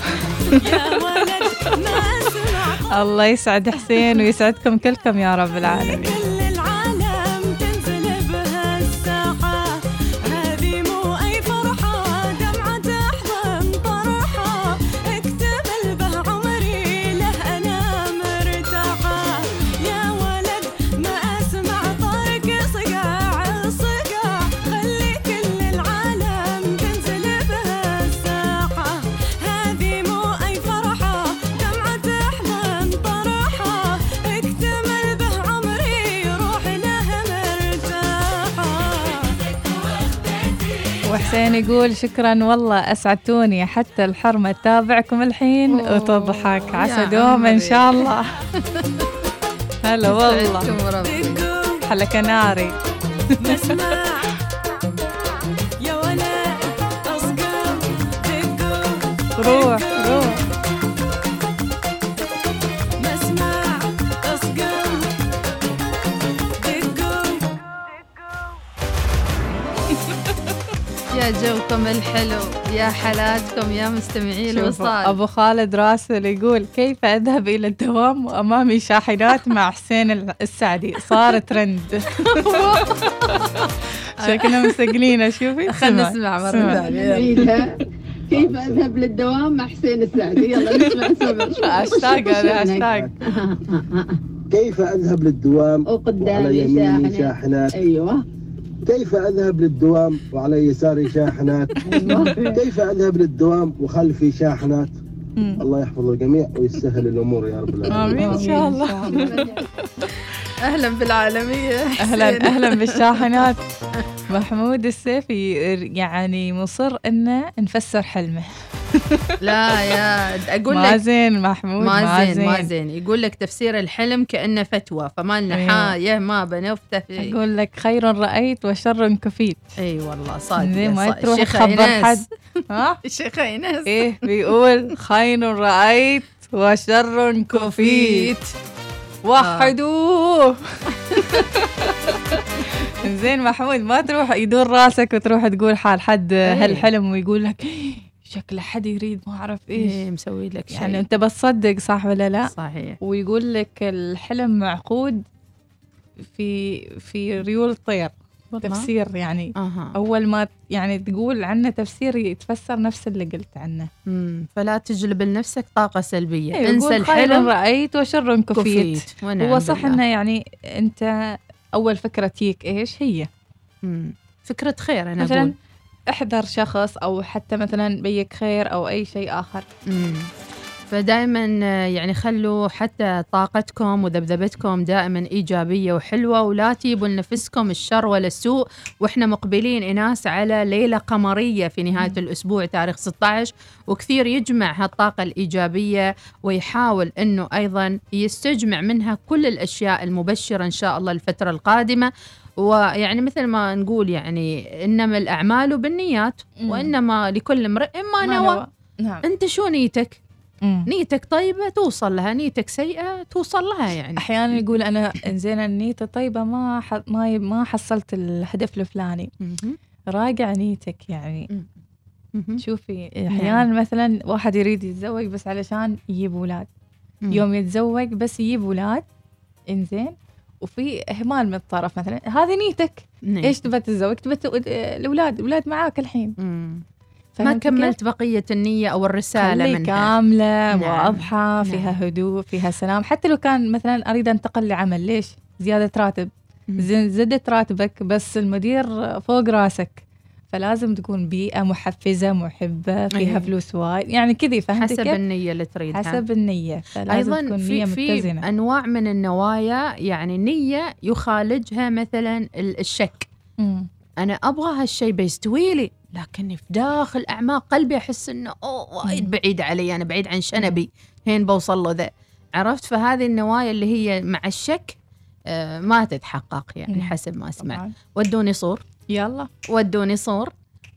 الله يسعد حسين ويسعدكم كلكم يا رب العالمين. وحسين يقول شكرا والله أسعدتوني حتى الحرمة تتابعكم الحين وتضحك. عسى دوم إن
عمري.
شاء الله. هلا والله. حلا كناري. روح.
جوكم الحلو. يا حالاتكم يا مستمعي الوصال.
أبو خالد راسل يقول كيف أذهب إلى الدوام وأمامي شاحنات مع حسين ال- السعدي؟ صار ترند شكلنا مسجلينه شوفي.
خلنا
اسمع،
نسمع مرة
اسمع.
ثانية.
نعيدها كيف أذهب للدوام مع حسين السعدي؟ يلا نسمع سمع
هاشتاج هذا هاشتاج
كيف أذهب للدوام
وقدامي
وعلى يميني
شاحنة.
شاحنات؟
أيوه.
كيف أذهب للدوام وعلى يساري شاحنات؟ كيف أذهب للدوام وخلفي شاحنات؟ الله يحفظ الجميع ويسهل الأمور يا رب العالمين.
آمين. إن شاء الله.
أهلا بالعالمية
أهلا
حسين.
أهلا بالشاحنات محمود السيفي يعني مصر إنه نفسر حلمه.
لا يا أقول لك
ما زين محمود
ما زين ما زين. يقول لك تفسير الحلم كأنه فتوى فما لنا
أيوة.
حاجة ما بنفتح في
أقول لك خير رأيت وشر كفيت.
أي والله صادق
زين ما. تروح تخبر. حد. ها؟
الشيخة ايناس
إيه بيقول خير رأيت وشر كفيت. وحدوه. زين محمود ما تروح يدور راسك وتروح تقول حال حد
إيه.
هالحلم ويقول لك شكله حد يريد ما أعرف إيش.
إيه مسوي لك شيء.
يعني أنت بتصدق صح ولا لا؟
صحيح.
ويقول لك الحلم معقود في في ريول طير
والله؟
تفسير يعني
أها
أول ما يعني تقول عنه تفسير يتفسر نفس اللي قلت عنه
مم. فلا تجلب لنفسك طاقة سلبية
أيوة
انسى الحلم
رأيت وشر كفيت
كفيت
هو صح. إنه يعني أنت أول فكرة تجيك إيش هي
مم. فكرة خير أنا
مثلا
أقول
احذر شخص أو حتى مثلا بيك خير أو أي شيء آخر
مم. فدائما يعني خلوا حتى طاقتكم وذبذبتكم دائما إيجابية وحلوة ولا تجيبوا لنفسكم الشر ولا السوء. وإحنا مقبلين إناس على ليلة قمرية في نهاية الأسبوع تاريخ 16 وكثير يجمع هالطاقة الإيجابية ويحاول إنه أيضا يستجمع منها كل الأشياء المبشرة إن شاء الله الفترة القادمة. ويعني مثل ما نقول يعني إنما الأعمال بالنيات. وإنما لكل امرئ ما, نوى.
نعم.
أنت شو نيتك؟
مم.
نيتك طيبة توصل لها نيتك سيئة توصل لها يعني
أحيانا يقول أنا زين النية طيبة ما ح... ما ي... ما حصلت الهدف الفلاني. راجع نيتك يعني
مهم.
شوفي أحيانا مثلا واحد يريد يتزوج بس علشان يجيب أولاد
مم.
يوم يتزوج بس يجيب أولاد إنزين وفي إهمال من الطرف مثلا هذه نيتك
نعم.
إيش تبى تتزوج تبى الاولاد الاولاد معاك الحين
مم. ما؟ كملت بقية النية أو الرسالة
خلي
منها.
كاملة
نعم.
واضحة فيها هدوء فيها سلام. حتى لو كان مثلا أريد انتقل لعمل ليش؟ زيادة راتب. زدت راتبك بس المدير فوق راسك. فلازم تكون بيئة محفزة محبة فيها
أيوة.
فلوس وايد. يعني كذي فهمت
حسب
كيف؟
النية اللي تريدها.
حسب النية. فلازم
أيضا
تكون
في
نية
في
متزنة.
أنواع من النوايا يعني نية يخالجها مثلا ال- الشك.
مم.
أنا أبغى هالشيء بيستوي لي لكني في داخل أعماق قلبي أحس إنه أوه وايد بعيد علي أنا بعيد عن شنبي. هين بوصل له ذا. عرفت؟ فهذه النوايا اللي هي مع الشك آه، ما تتحقق يعني. حسب ما
طبعاً.
ودوني صور.
يلا.
ودوني صور.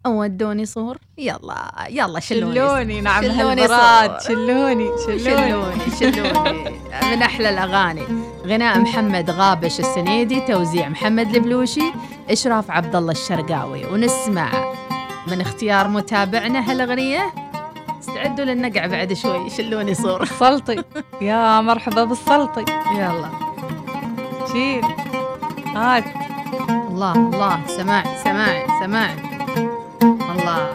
ودوني صور. يلا يلا شلوني.
شلوني؟ نعم
صور.
شلوني؟ شلوني؟
شلوني شلوني. من أحلى الأغاني. غناء محمد غابش السنيدي توزيع محمد البلوشي إشراف عبد الله الشرقاوي. ونسمع من اختيار متابعنا هالأغنية. استعدوا للنقع بعد شوي. شلوني صورة
سلطي. يا مرحبا بالسلطي.
يلا.
شيل هات
الله الله. سماع سماع سماع الله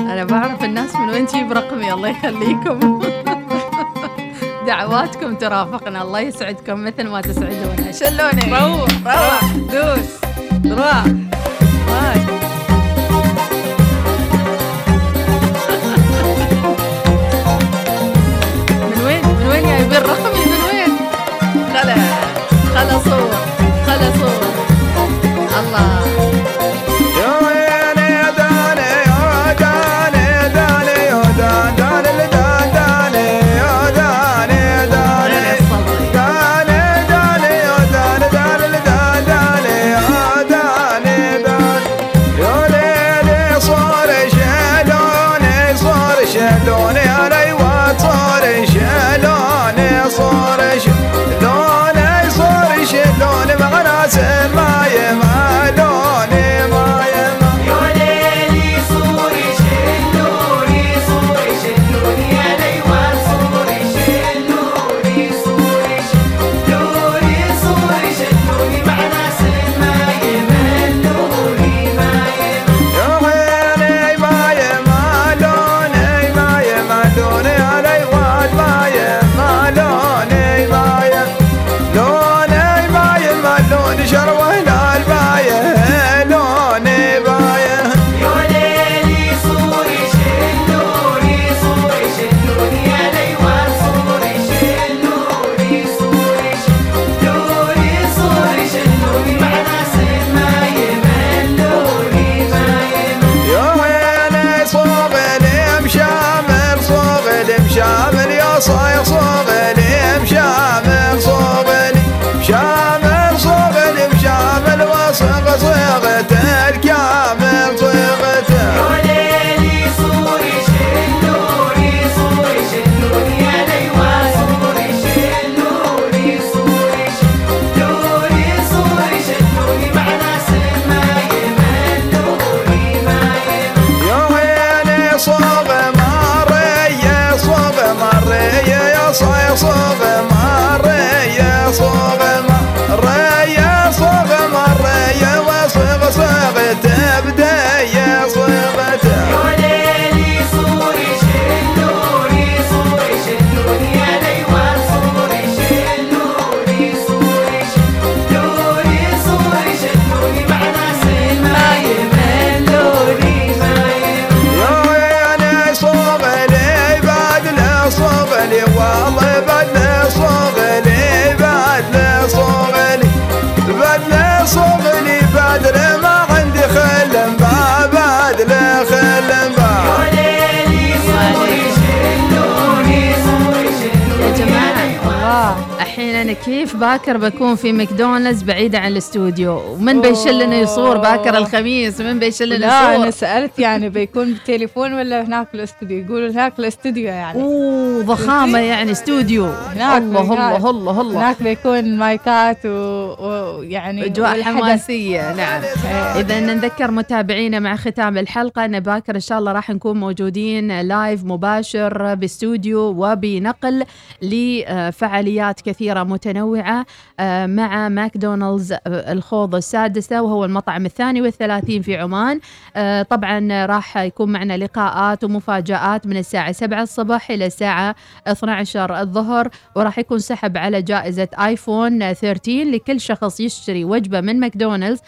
أنا بعرف الناس من وين تجيب رقمي الله يخليكم. دعواتكم ترافقنا الله يسعدكم مثل ما تسعدونا شلوني
روح روح. دوس. روح
من وين؟ من وين جايبين خلا also. كيف باكر بكون في ماكدونالدز بعيدة عن الاستوديو؟ ومن بيشلنا يصور باكر الخميس؟ من بيشلنا
لا
يصور؟
أنا سألت يعني بيكون بالتليفون ولا هناك الاستوديو؟ يقولوا هناك الاستوديو يعني.
أوه ضخامة يعني استوديو.
هناك
الله. الله الله الله.
هناك بيكون مايكات ويعني و... يعني أجواء.
حماسية نعم. إذا نذكر متابعينا مع ختام الحلقة ان باكر إن شاء الله راح نكون موجودين live مباشر باستوديو وبنقل لفعاليات كثيرة متنوعه آه، مع ماكدونالدز آه، الخوض السادسة وهو المطعم الثاني والثلاثين في عمان. آه، طبعا راح يكون معنا لقاءات ومفاجآت من الساعة 7 الصبح إلى الساعة 12 الظهر وراح يكون سحب على جائزة iPhone 13 لكل شخص يشتري وجبة من ماكدونالدز.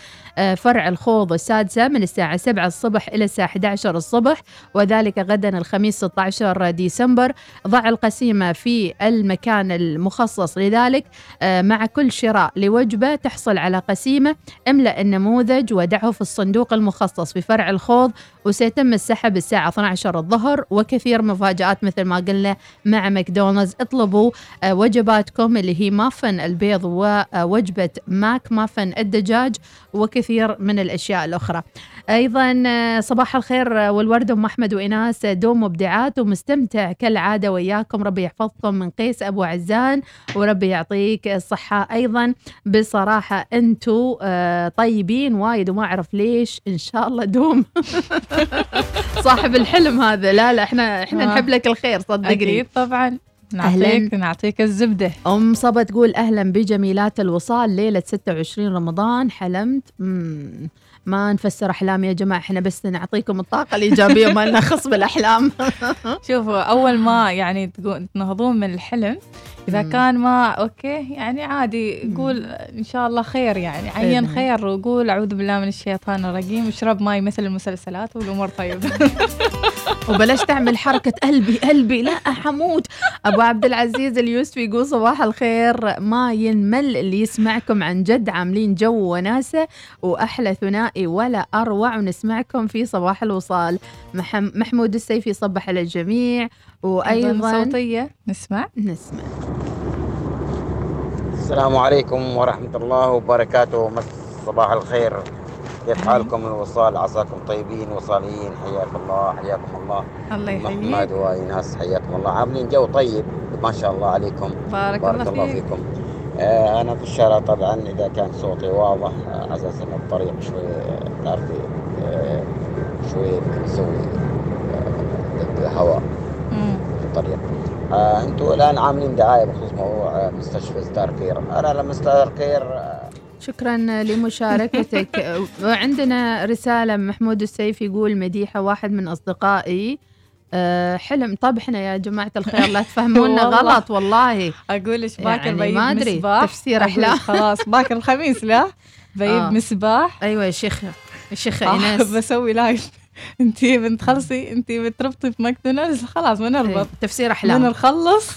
فرع الخوض السادسة من الساعة 7 الصبح إلى الساعة 11 الصبح وذلك غدا الخميس 16 ديسمبر. ضع القسيمة في المكان المخصص لذلك آه، مع كل شراء لوجبة تحصل على قسيمة املأ النموذج ودعه في الصندوق المخصص في فرع الخوض وسيتم السحب الساعة 12 الظهر وكثير مفاجآت مثل ما قلنا مع ماكدونالدز. اطلبوا آه، وجباتكم اللي هي مافن البيض ووجبة ماك مافن الدجاج وكثير من الأشياء الأخرى. أيضا آه، صباح الخير آه، والورد أم أحمد وإناس آه، دوم مبدعات ومستمتع كالعادة وياكم. ربي يحفظكم من قيس أبو عزان وربي يعطيك الصحة أيضا. بصراحة أنتم طيبين وايد وما أعرف ليش. إن شاء الله دوم. صاحب الحلم هذا. لا لا إحنا
إحنا.
نحب لك الخير صدقني.
أكيد طبعا. نعطيك نعطيك الزبدة.
أم صبا تقول أهلا بجميلات الوصال ليلة 26 رمضان. حلمت. مم. ما نفسر أحلام يا جماعة إحنا بس نعطيكم الطاقة الإيجابية ما لنا خص بالأحلام.
شوفوا أول ما يعني تنهضون من الحلم إذا
مم.
كان ما okay يعني عادي قول إن شاء الله خير يعني عين خير وقول أعوذ بالله من الشيطان الرجيم واشرب ماي مثل المسلسلات والأمور طيبة.
وبلاش تعمل حركة قلبي قلبي لا حموت. أبو عبد العزيز اليوسفي يقول صباح الخير. ما ينمل اللي يسمعكم عن جد عاملين جو وناسة وأحلى ثنائي ولا أروع. ونسمعكم في صباح الوصال. محم محمود السيفي صبح على الجميع. وأيضا
صوتية. نسمع.
نسمع.
السلام عليكم ورحمة الله وبركاته. مس صباح الخير. كيف حالكم الوصال؟ عساكم طيبين وصاليين حياك الله حياكم الله.
الله يحييك
محمد وايناس حياكم الله. عاملين جو طيب. ما شاء الله عليكم.
بارك
بارك
الله
الله
فيك.
فيكم. آه أنا في الشارع طبعا إذا كان صوتي واضح آه، على أساس إن الطريق شوي تعرفي آه شوي ضد هواء في الطريق. أنتوا الآن عاملين دعاية بخصوص موضوع مستشفى Star Care. أنا لما Star Care آه،
شكرا لمشاركتك. وعندنا رسالة محمود السيف يقول مديحة واحد من أصدقائي آه، حلم. طب إحنا يا جماعة الخير لا تفهمونا. غلط والله.
أقول إيش باكر
يعني
بجيب
ما أدري تفسير
أقول
أحلام.
خلاص باكر الخميس لا؟ بجيب
آه.
مصباح
أيوه يا شيخة يا شيخة
آه، بسوي لايف أنتي بتخلصي أنتي بتربطي في ماكدونالدز؟ خلاص بنربط
إيه، تفسير أحلام.
بنخلص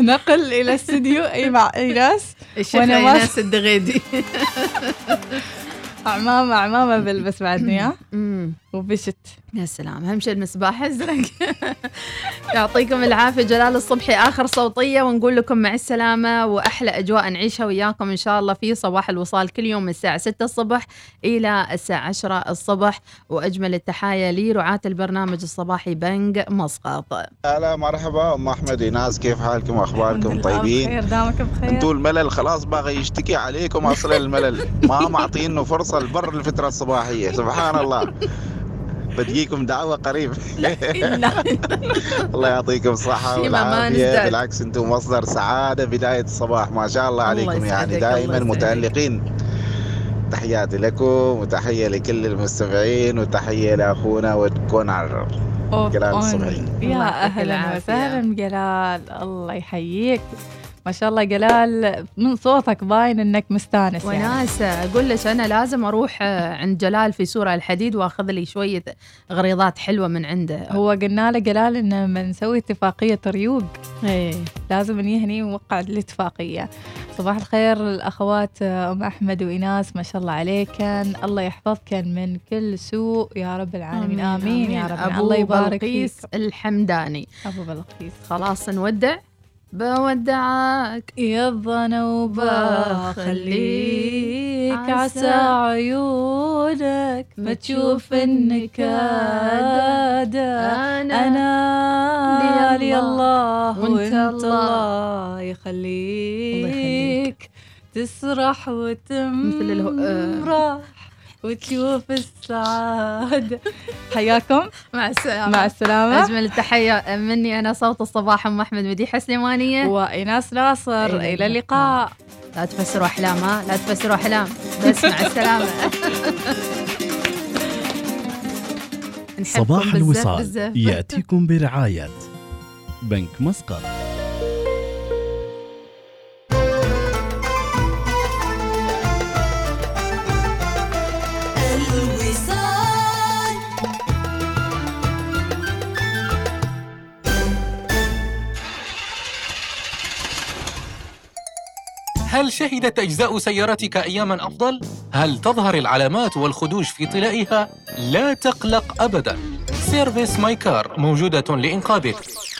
نقل إلى استديو أي مع إيناس.
الشيخة
وأنا
ايناس الدغيدي.
عمامة عمامة بلبس بعدني ها؟
أمم.
وبشت.
يا سلام أهم شيء المصباح ازرق يعطيكم العافية جلال الصبحي آخر صوتية ونقول لكم مع السلامة وأحلى أجواء نعيشها وياكم إن شاء الله في صباح الوصال كل يوم من الساعة 6 الصبح إلى الساعة 10 الصبح. وأجمل التحايا لرعاة البرنامج الصباحي بنج مسقط.
هلا مرحبا أم أحمد إيناس كيف حالكم؟ واخباركم طيبين؟
بخير دامك بخير.
أنتوا الملل خلاص باغي يشتكي عليكم أصلا الملل. ما معطينه فرصه لبر الفترة الصباحية. سبحان الله. بديكم دعوة قريب. الله يعطيكم والعافية.
نزداد.
بالعكس أنتم مصدر سعادة بداية الصباح. ما شاء الله عليكم. يعني
يسعدك،
دائما
الله.
متالقين تحياتي لكم وتحية لكل المستمعين وتحية لأخونا وكونر جلال الصبحي
يا
الله العافية.
وسهلا جلال الله يحييك. ما شاء الله جلال من صوتك باين إنك مستانس يعني.
وناس أقول لك أنا لازم أروح آه، عند جلال في سورة الحديد وأخذ لي شوية غريضات حلوة من عنده.
هو قلنا له جلال ان لما نسوي اتفاقية ريوق.
إيه.
لازم نجي هني ونوقع الاتفاقية. صباح الخير الأخوات أم أحمد وايناس ما شاء الله عليكن. الله يحفظكن من كل سوء. يا رب العالمين. آمين, يا رب.
ابو
الله يبارك
بلقيس
فيك.
الحمداني.
أبو بلقيس.
خلاص نودع. بودعك
يضنا وبخليك
عسى
عسى عيونك ما تشوف النكاد
أنا
أنا
لي الله وأنت الله.
الله. يخليك تسرح وتمرح. وتشوف السعادة حياكم.
مع السلامة.
مع السلامة.
أجمل التحية مني أنا صوت الصباح أم أحمد مديحه سليمانيه
وإيناس ناصر.
إلى
إلى اللقاء.
لا تفسروا أحلام ها؟ لا تفسروا أحلام. بس مع السلامة. نحبكم
صباح الوصال. يأتيكم برعاية بنك مسقط.
هل شهدت أجزاء سيارتك أياما أفضل؟ هل تظهر العلامات والخدوش في طلائها؟ لا تقلق أبداً Service My Car موجودة لإنقاذك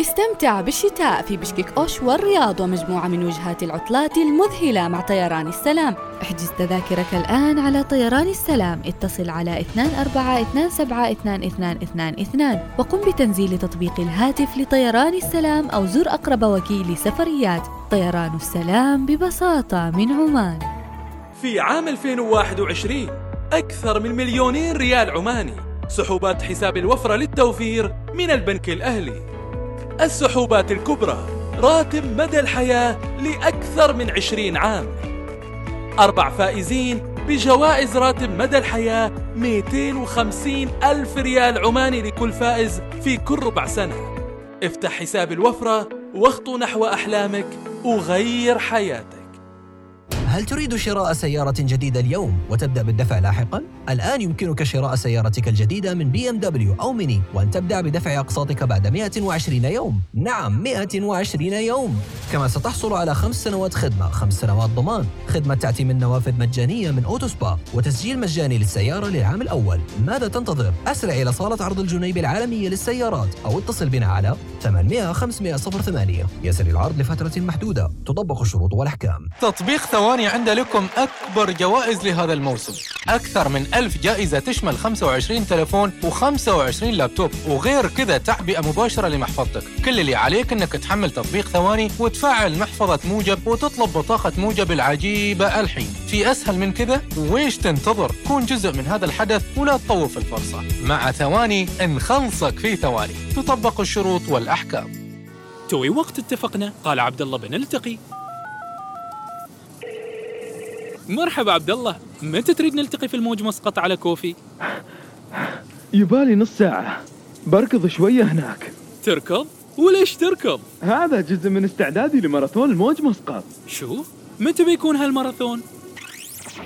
استمتع بالشتاء في بشكك أوش والرياض ومجموعة من وجهات العطلات المذهلة مع طيران السلام. احجز تذاكرك الآن على طيران السلام. اتصل على 24272222 وقم بتنزيل تطبيق الهاتف لطيران السلام أو زر أقرب وكيل سفريات. طيران السلام ببساطة من عمان.
في عام 2021 أكثر من مليونين ريال عماني. سحوبات حساب الوفرة للتوفير من البنك الأهلي. السحوبات الكبرى راتب مدى الحياة لأكثر من 20 عام. أربع فائزين بجوائز راتب مدى الحياة 250 ألف ريال عماني لكل فائز في كل ربع سنة. افتح حساب الوفرة واخطو نحو أحلامك وغير حياتك.
هل تريد شراء سيارة جديدة اليوم وتبدأ بالدفع لاحقا؟ الآن يمكنك شراء سيارتك الجديدة من بي إم دبليو أو ميني وأن تبدأ بدفع أقساطك بعد 120 يوم. نعم 120 يوم. كما ستحصل على خمس سنوات خدمة، خمس سنوات ضمان، خدمة تعتيم نوافذ مجانية من أوتو سبا، وتسجيل مجاني للسيارة للعام الأول. ماذا تنتظر؟ أسرع إلى صالة عرض الجنيبي العالمية للسيارات أو اتصل بنا على 800 500 08 يسري العرض لفترة محدودة. تطبق الشروط والأحكام.
تطبيق ثواني عند لكم أكبر جوائز لهذا الموسم. أكثر من ألف جائزة تشمل 25 تلفون و25 لابتوب. وغير كذا تعبئة مباشرة لمحفظتك. كل اللي عليك أنك تحمل تطبيق ثواني وتفعل محفظة موجب وتطلب بطاقة موجب العجيبة الحين. في أسهل من كذا؟ ويش تنتظر؟ كون جزء من هذا الحدث ولا تطوف الفرصة. مع ثواني نخلصك في ثواني. تطبق الشروط والأحكام.
توي وقت اتفقنا قال عبد الله بنلتقي مرحبا عبد الله متى تريد نلتقي في الموج مسقط على كوفي؟
يبالي نص ساعة. بركض شوية هناك.
تركض؟ وليش تركض؟
هذا جزء من استعدادي لماراثون الموج مسقط.
شو متى بيكون هالماراثون؟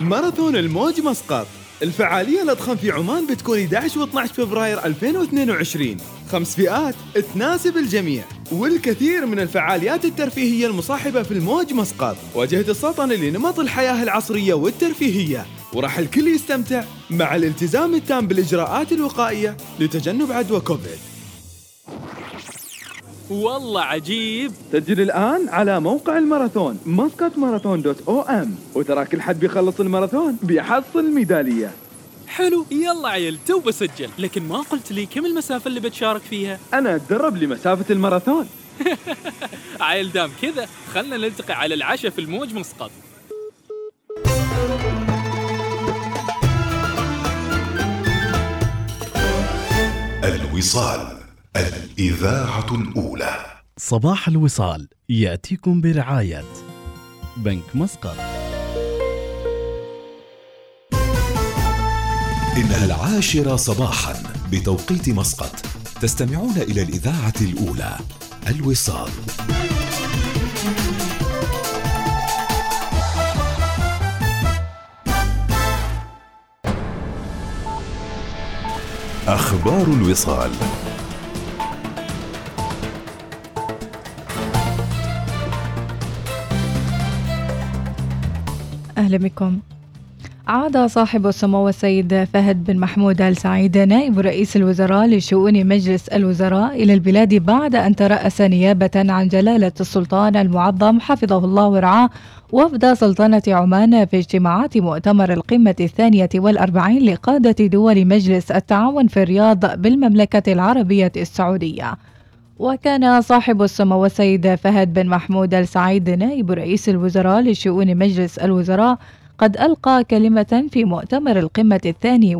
ماراثون الموج مسقط. الفعالية الأضخم في عمان بتكون 11 و12 فبراير 2022 خمس فئات تناسب الجميع. والكثير من الفعاليات الترفيهية المصاحبة في الموج مسقط. وجهة السلطنة لنمط الحياة العصرية والترفيهية وراح الكل يستمتع مع الالتزام التام بالإجراءات الوقائية لتجنب عدوى كوفيد.
والله عجيب.
سجل الآن على موقع الماراثون مسقط ماراثون دوت أو إم. وترى كل حد بيخلص الماراثون بيحصل ميدالية.
حلو. يلا عيل تو بسجل. لكن ما قلت لي كم المسافة اللي بتشارك فيها؟
أنا أتدرب لمسافة الماراثون.
عيل دام كذا خلنا نلتقي على العشاء في الموج مسقط.
الوصال الإذاعة الأولى.
صباح الوصال يأتيكم برعاية بنك مسقط.
إنها العاشرة صباحا بتوقيت مسقط. تستمعون إلى الإذاعة الأولى الوصال. أخبار الوصال.
أهلا بكم. عاد صاحب السمو السيد فهد بن محمود آل سعيد نائب رئيس الوزراء لشؤون مجلس الوزراء إلى البلاد بعد أن ترأس نيابة عن جلالة السلطان المعظم حفظه الله ورعاه وفد سلطنة عمان في اجتماعات مؤتمر القمة الثانية والأربعين لقادة دول مجلس التعاون في الرياض بالمملكة العربية السعودية. وكان صاحب السمو السيد فهد بن محمود آل سعيد نائب رئيس الوزراء لشؤون مجلس الوزراء قد ألقى كلمة في مؤتمر القمة الثاني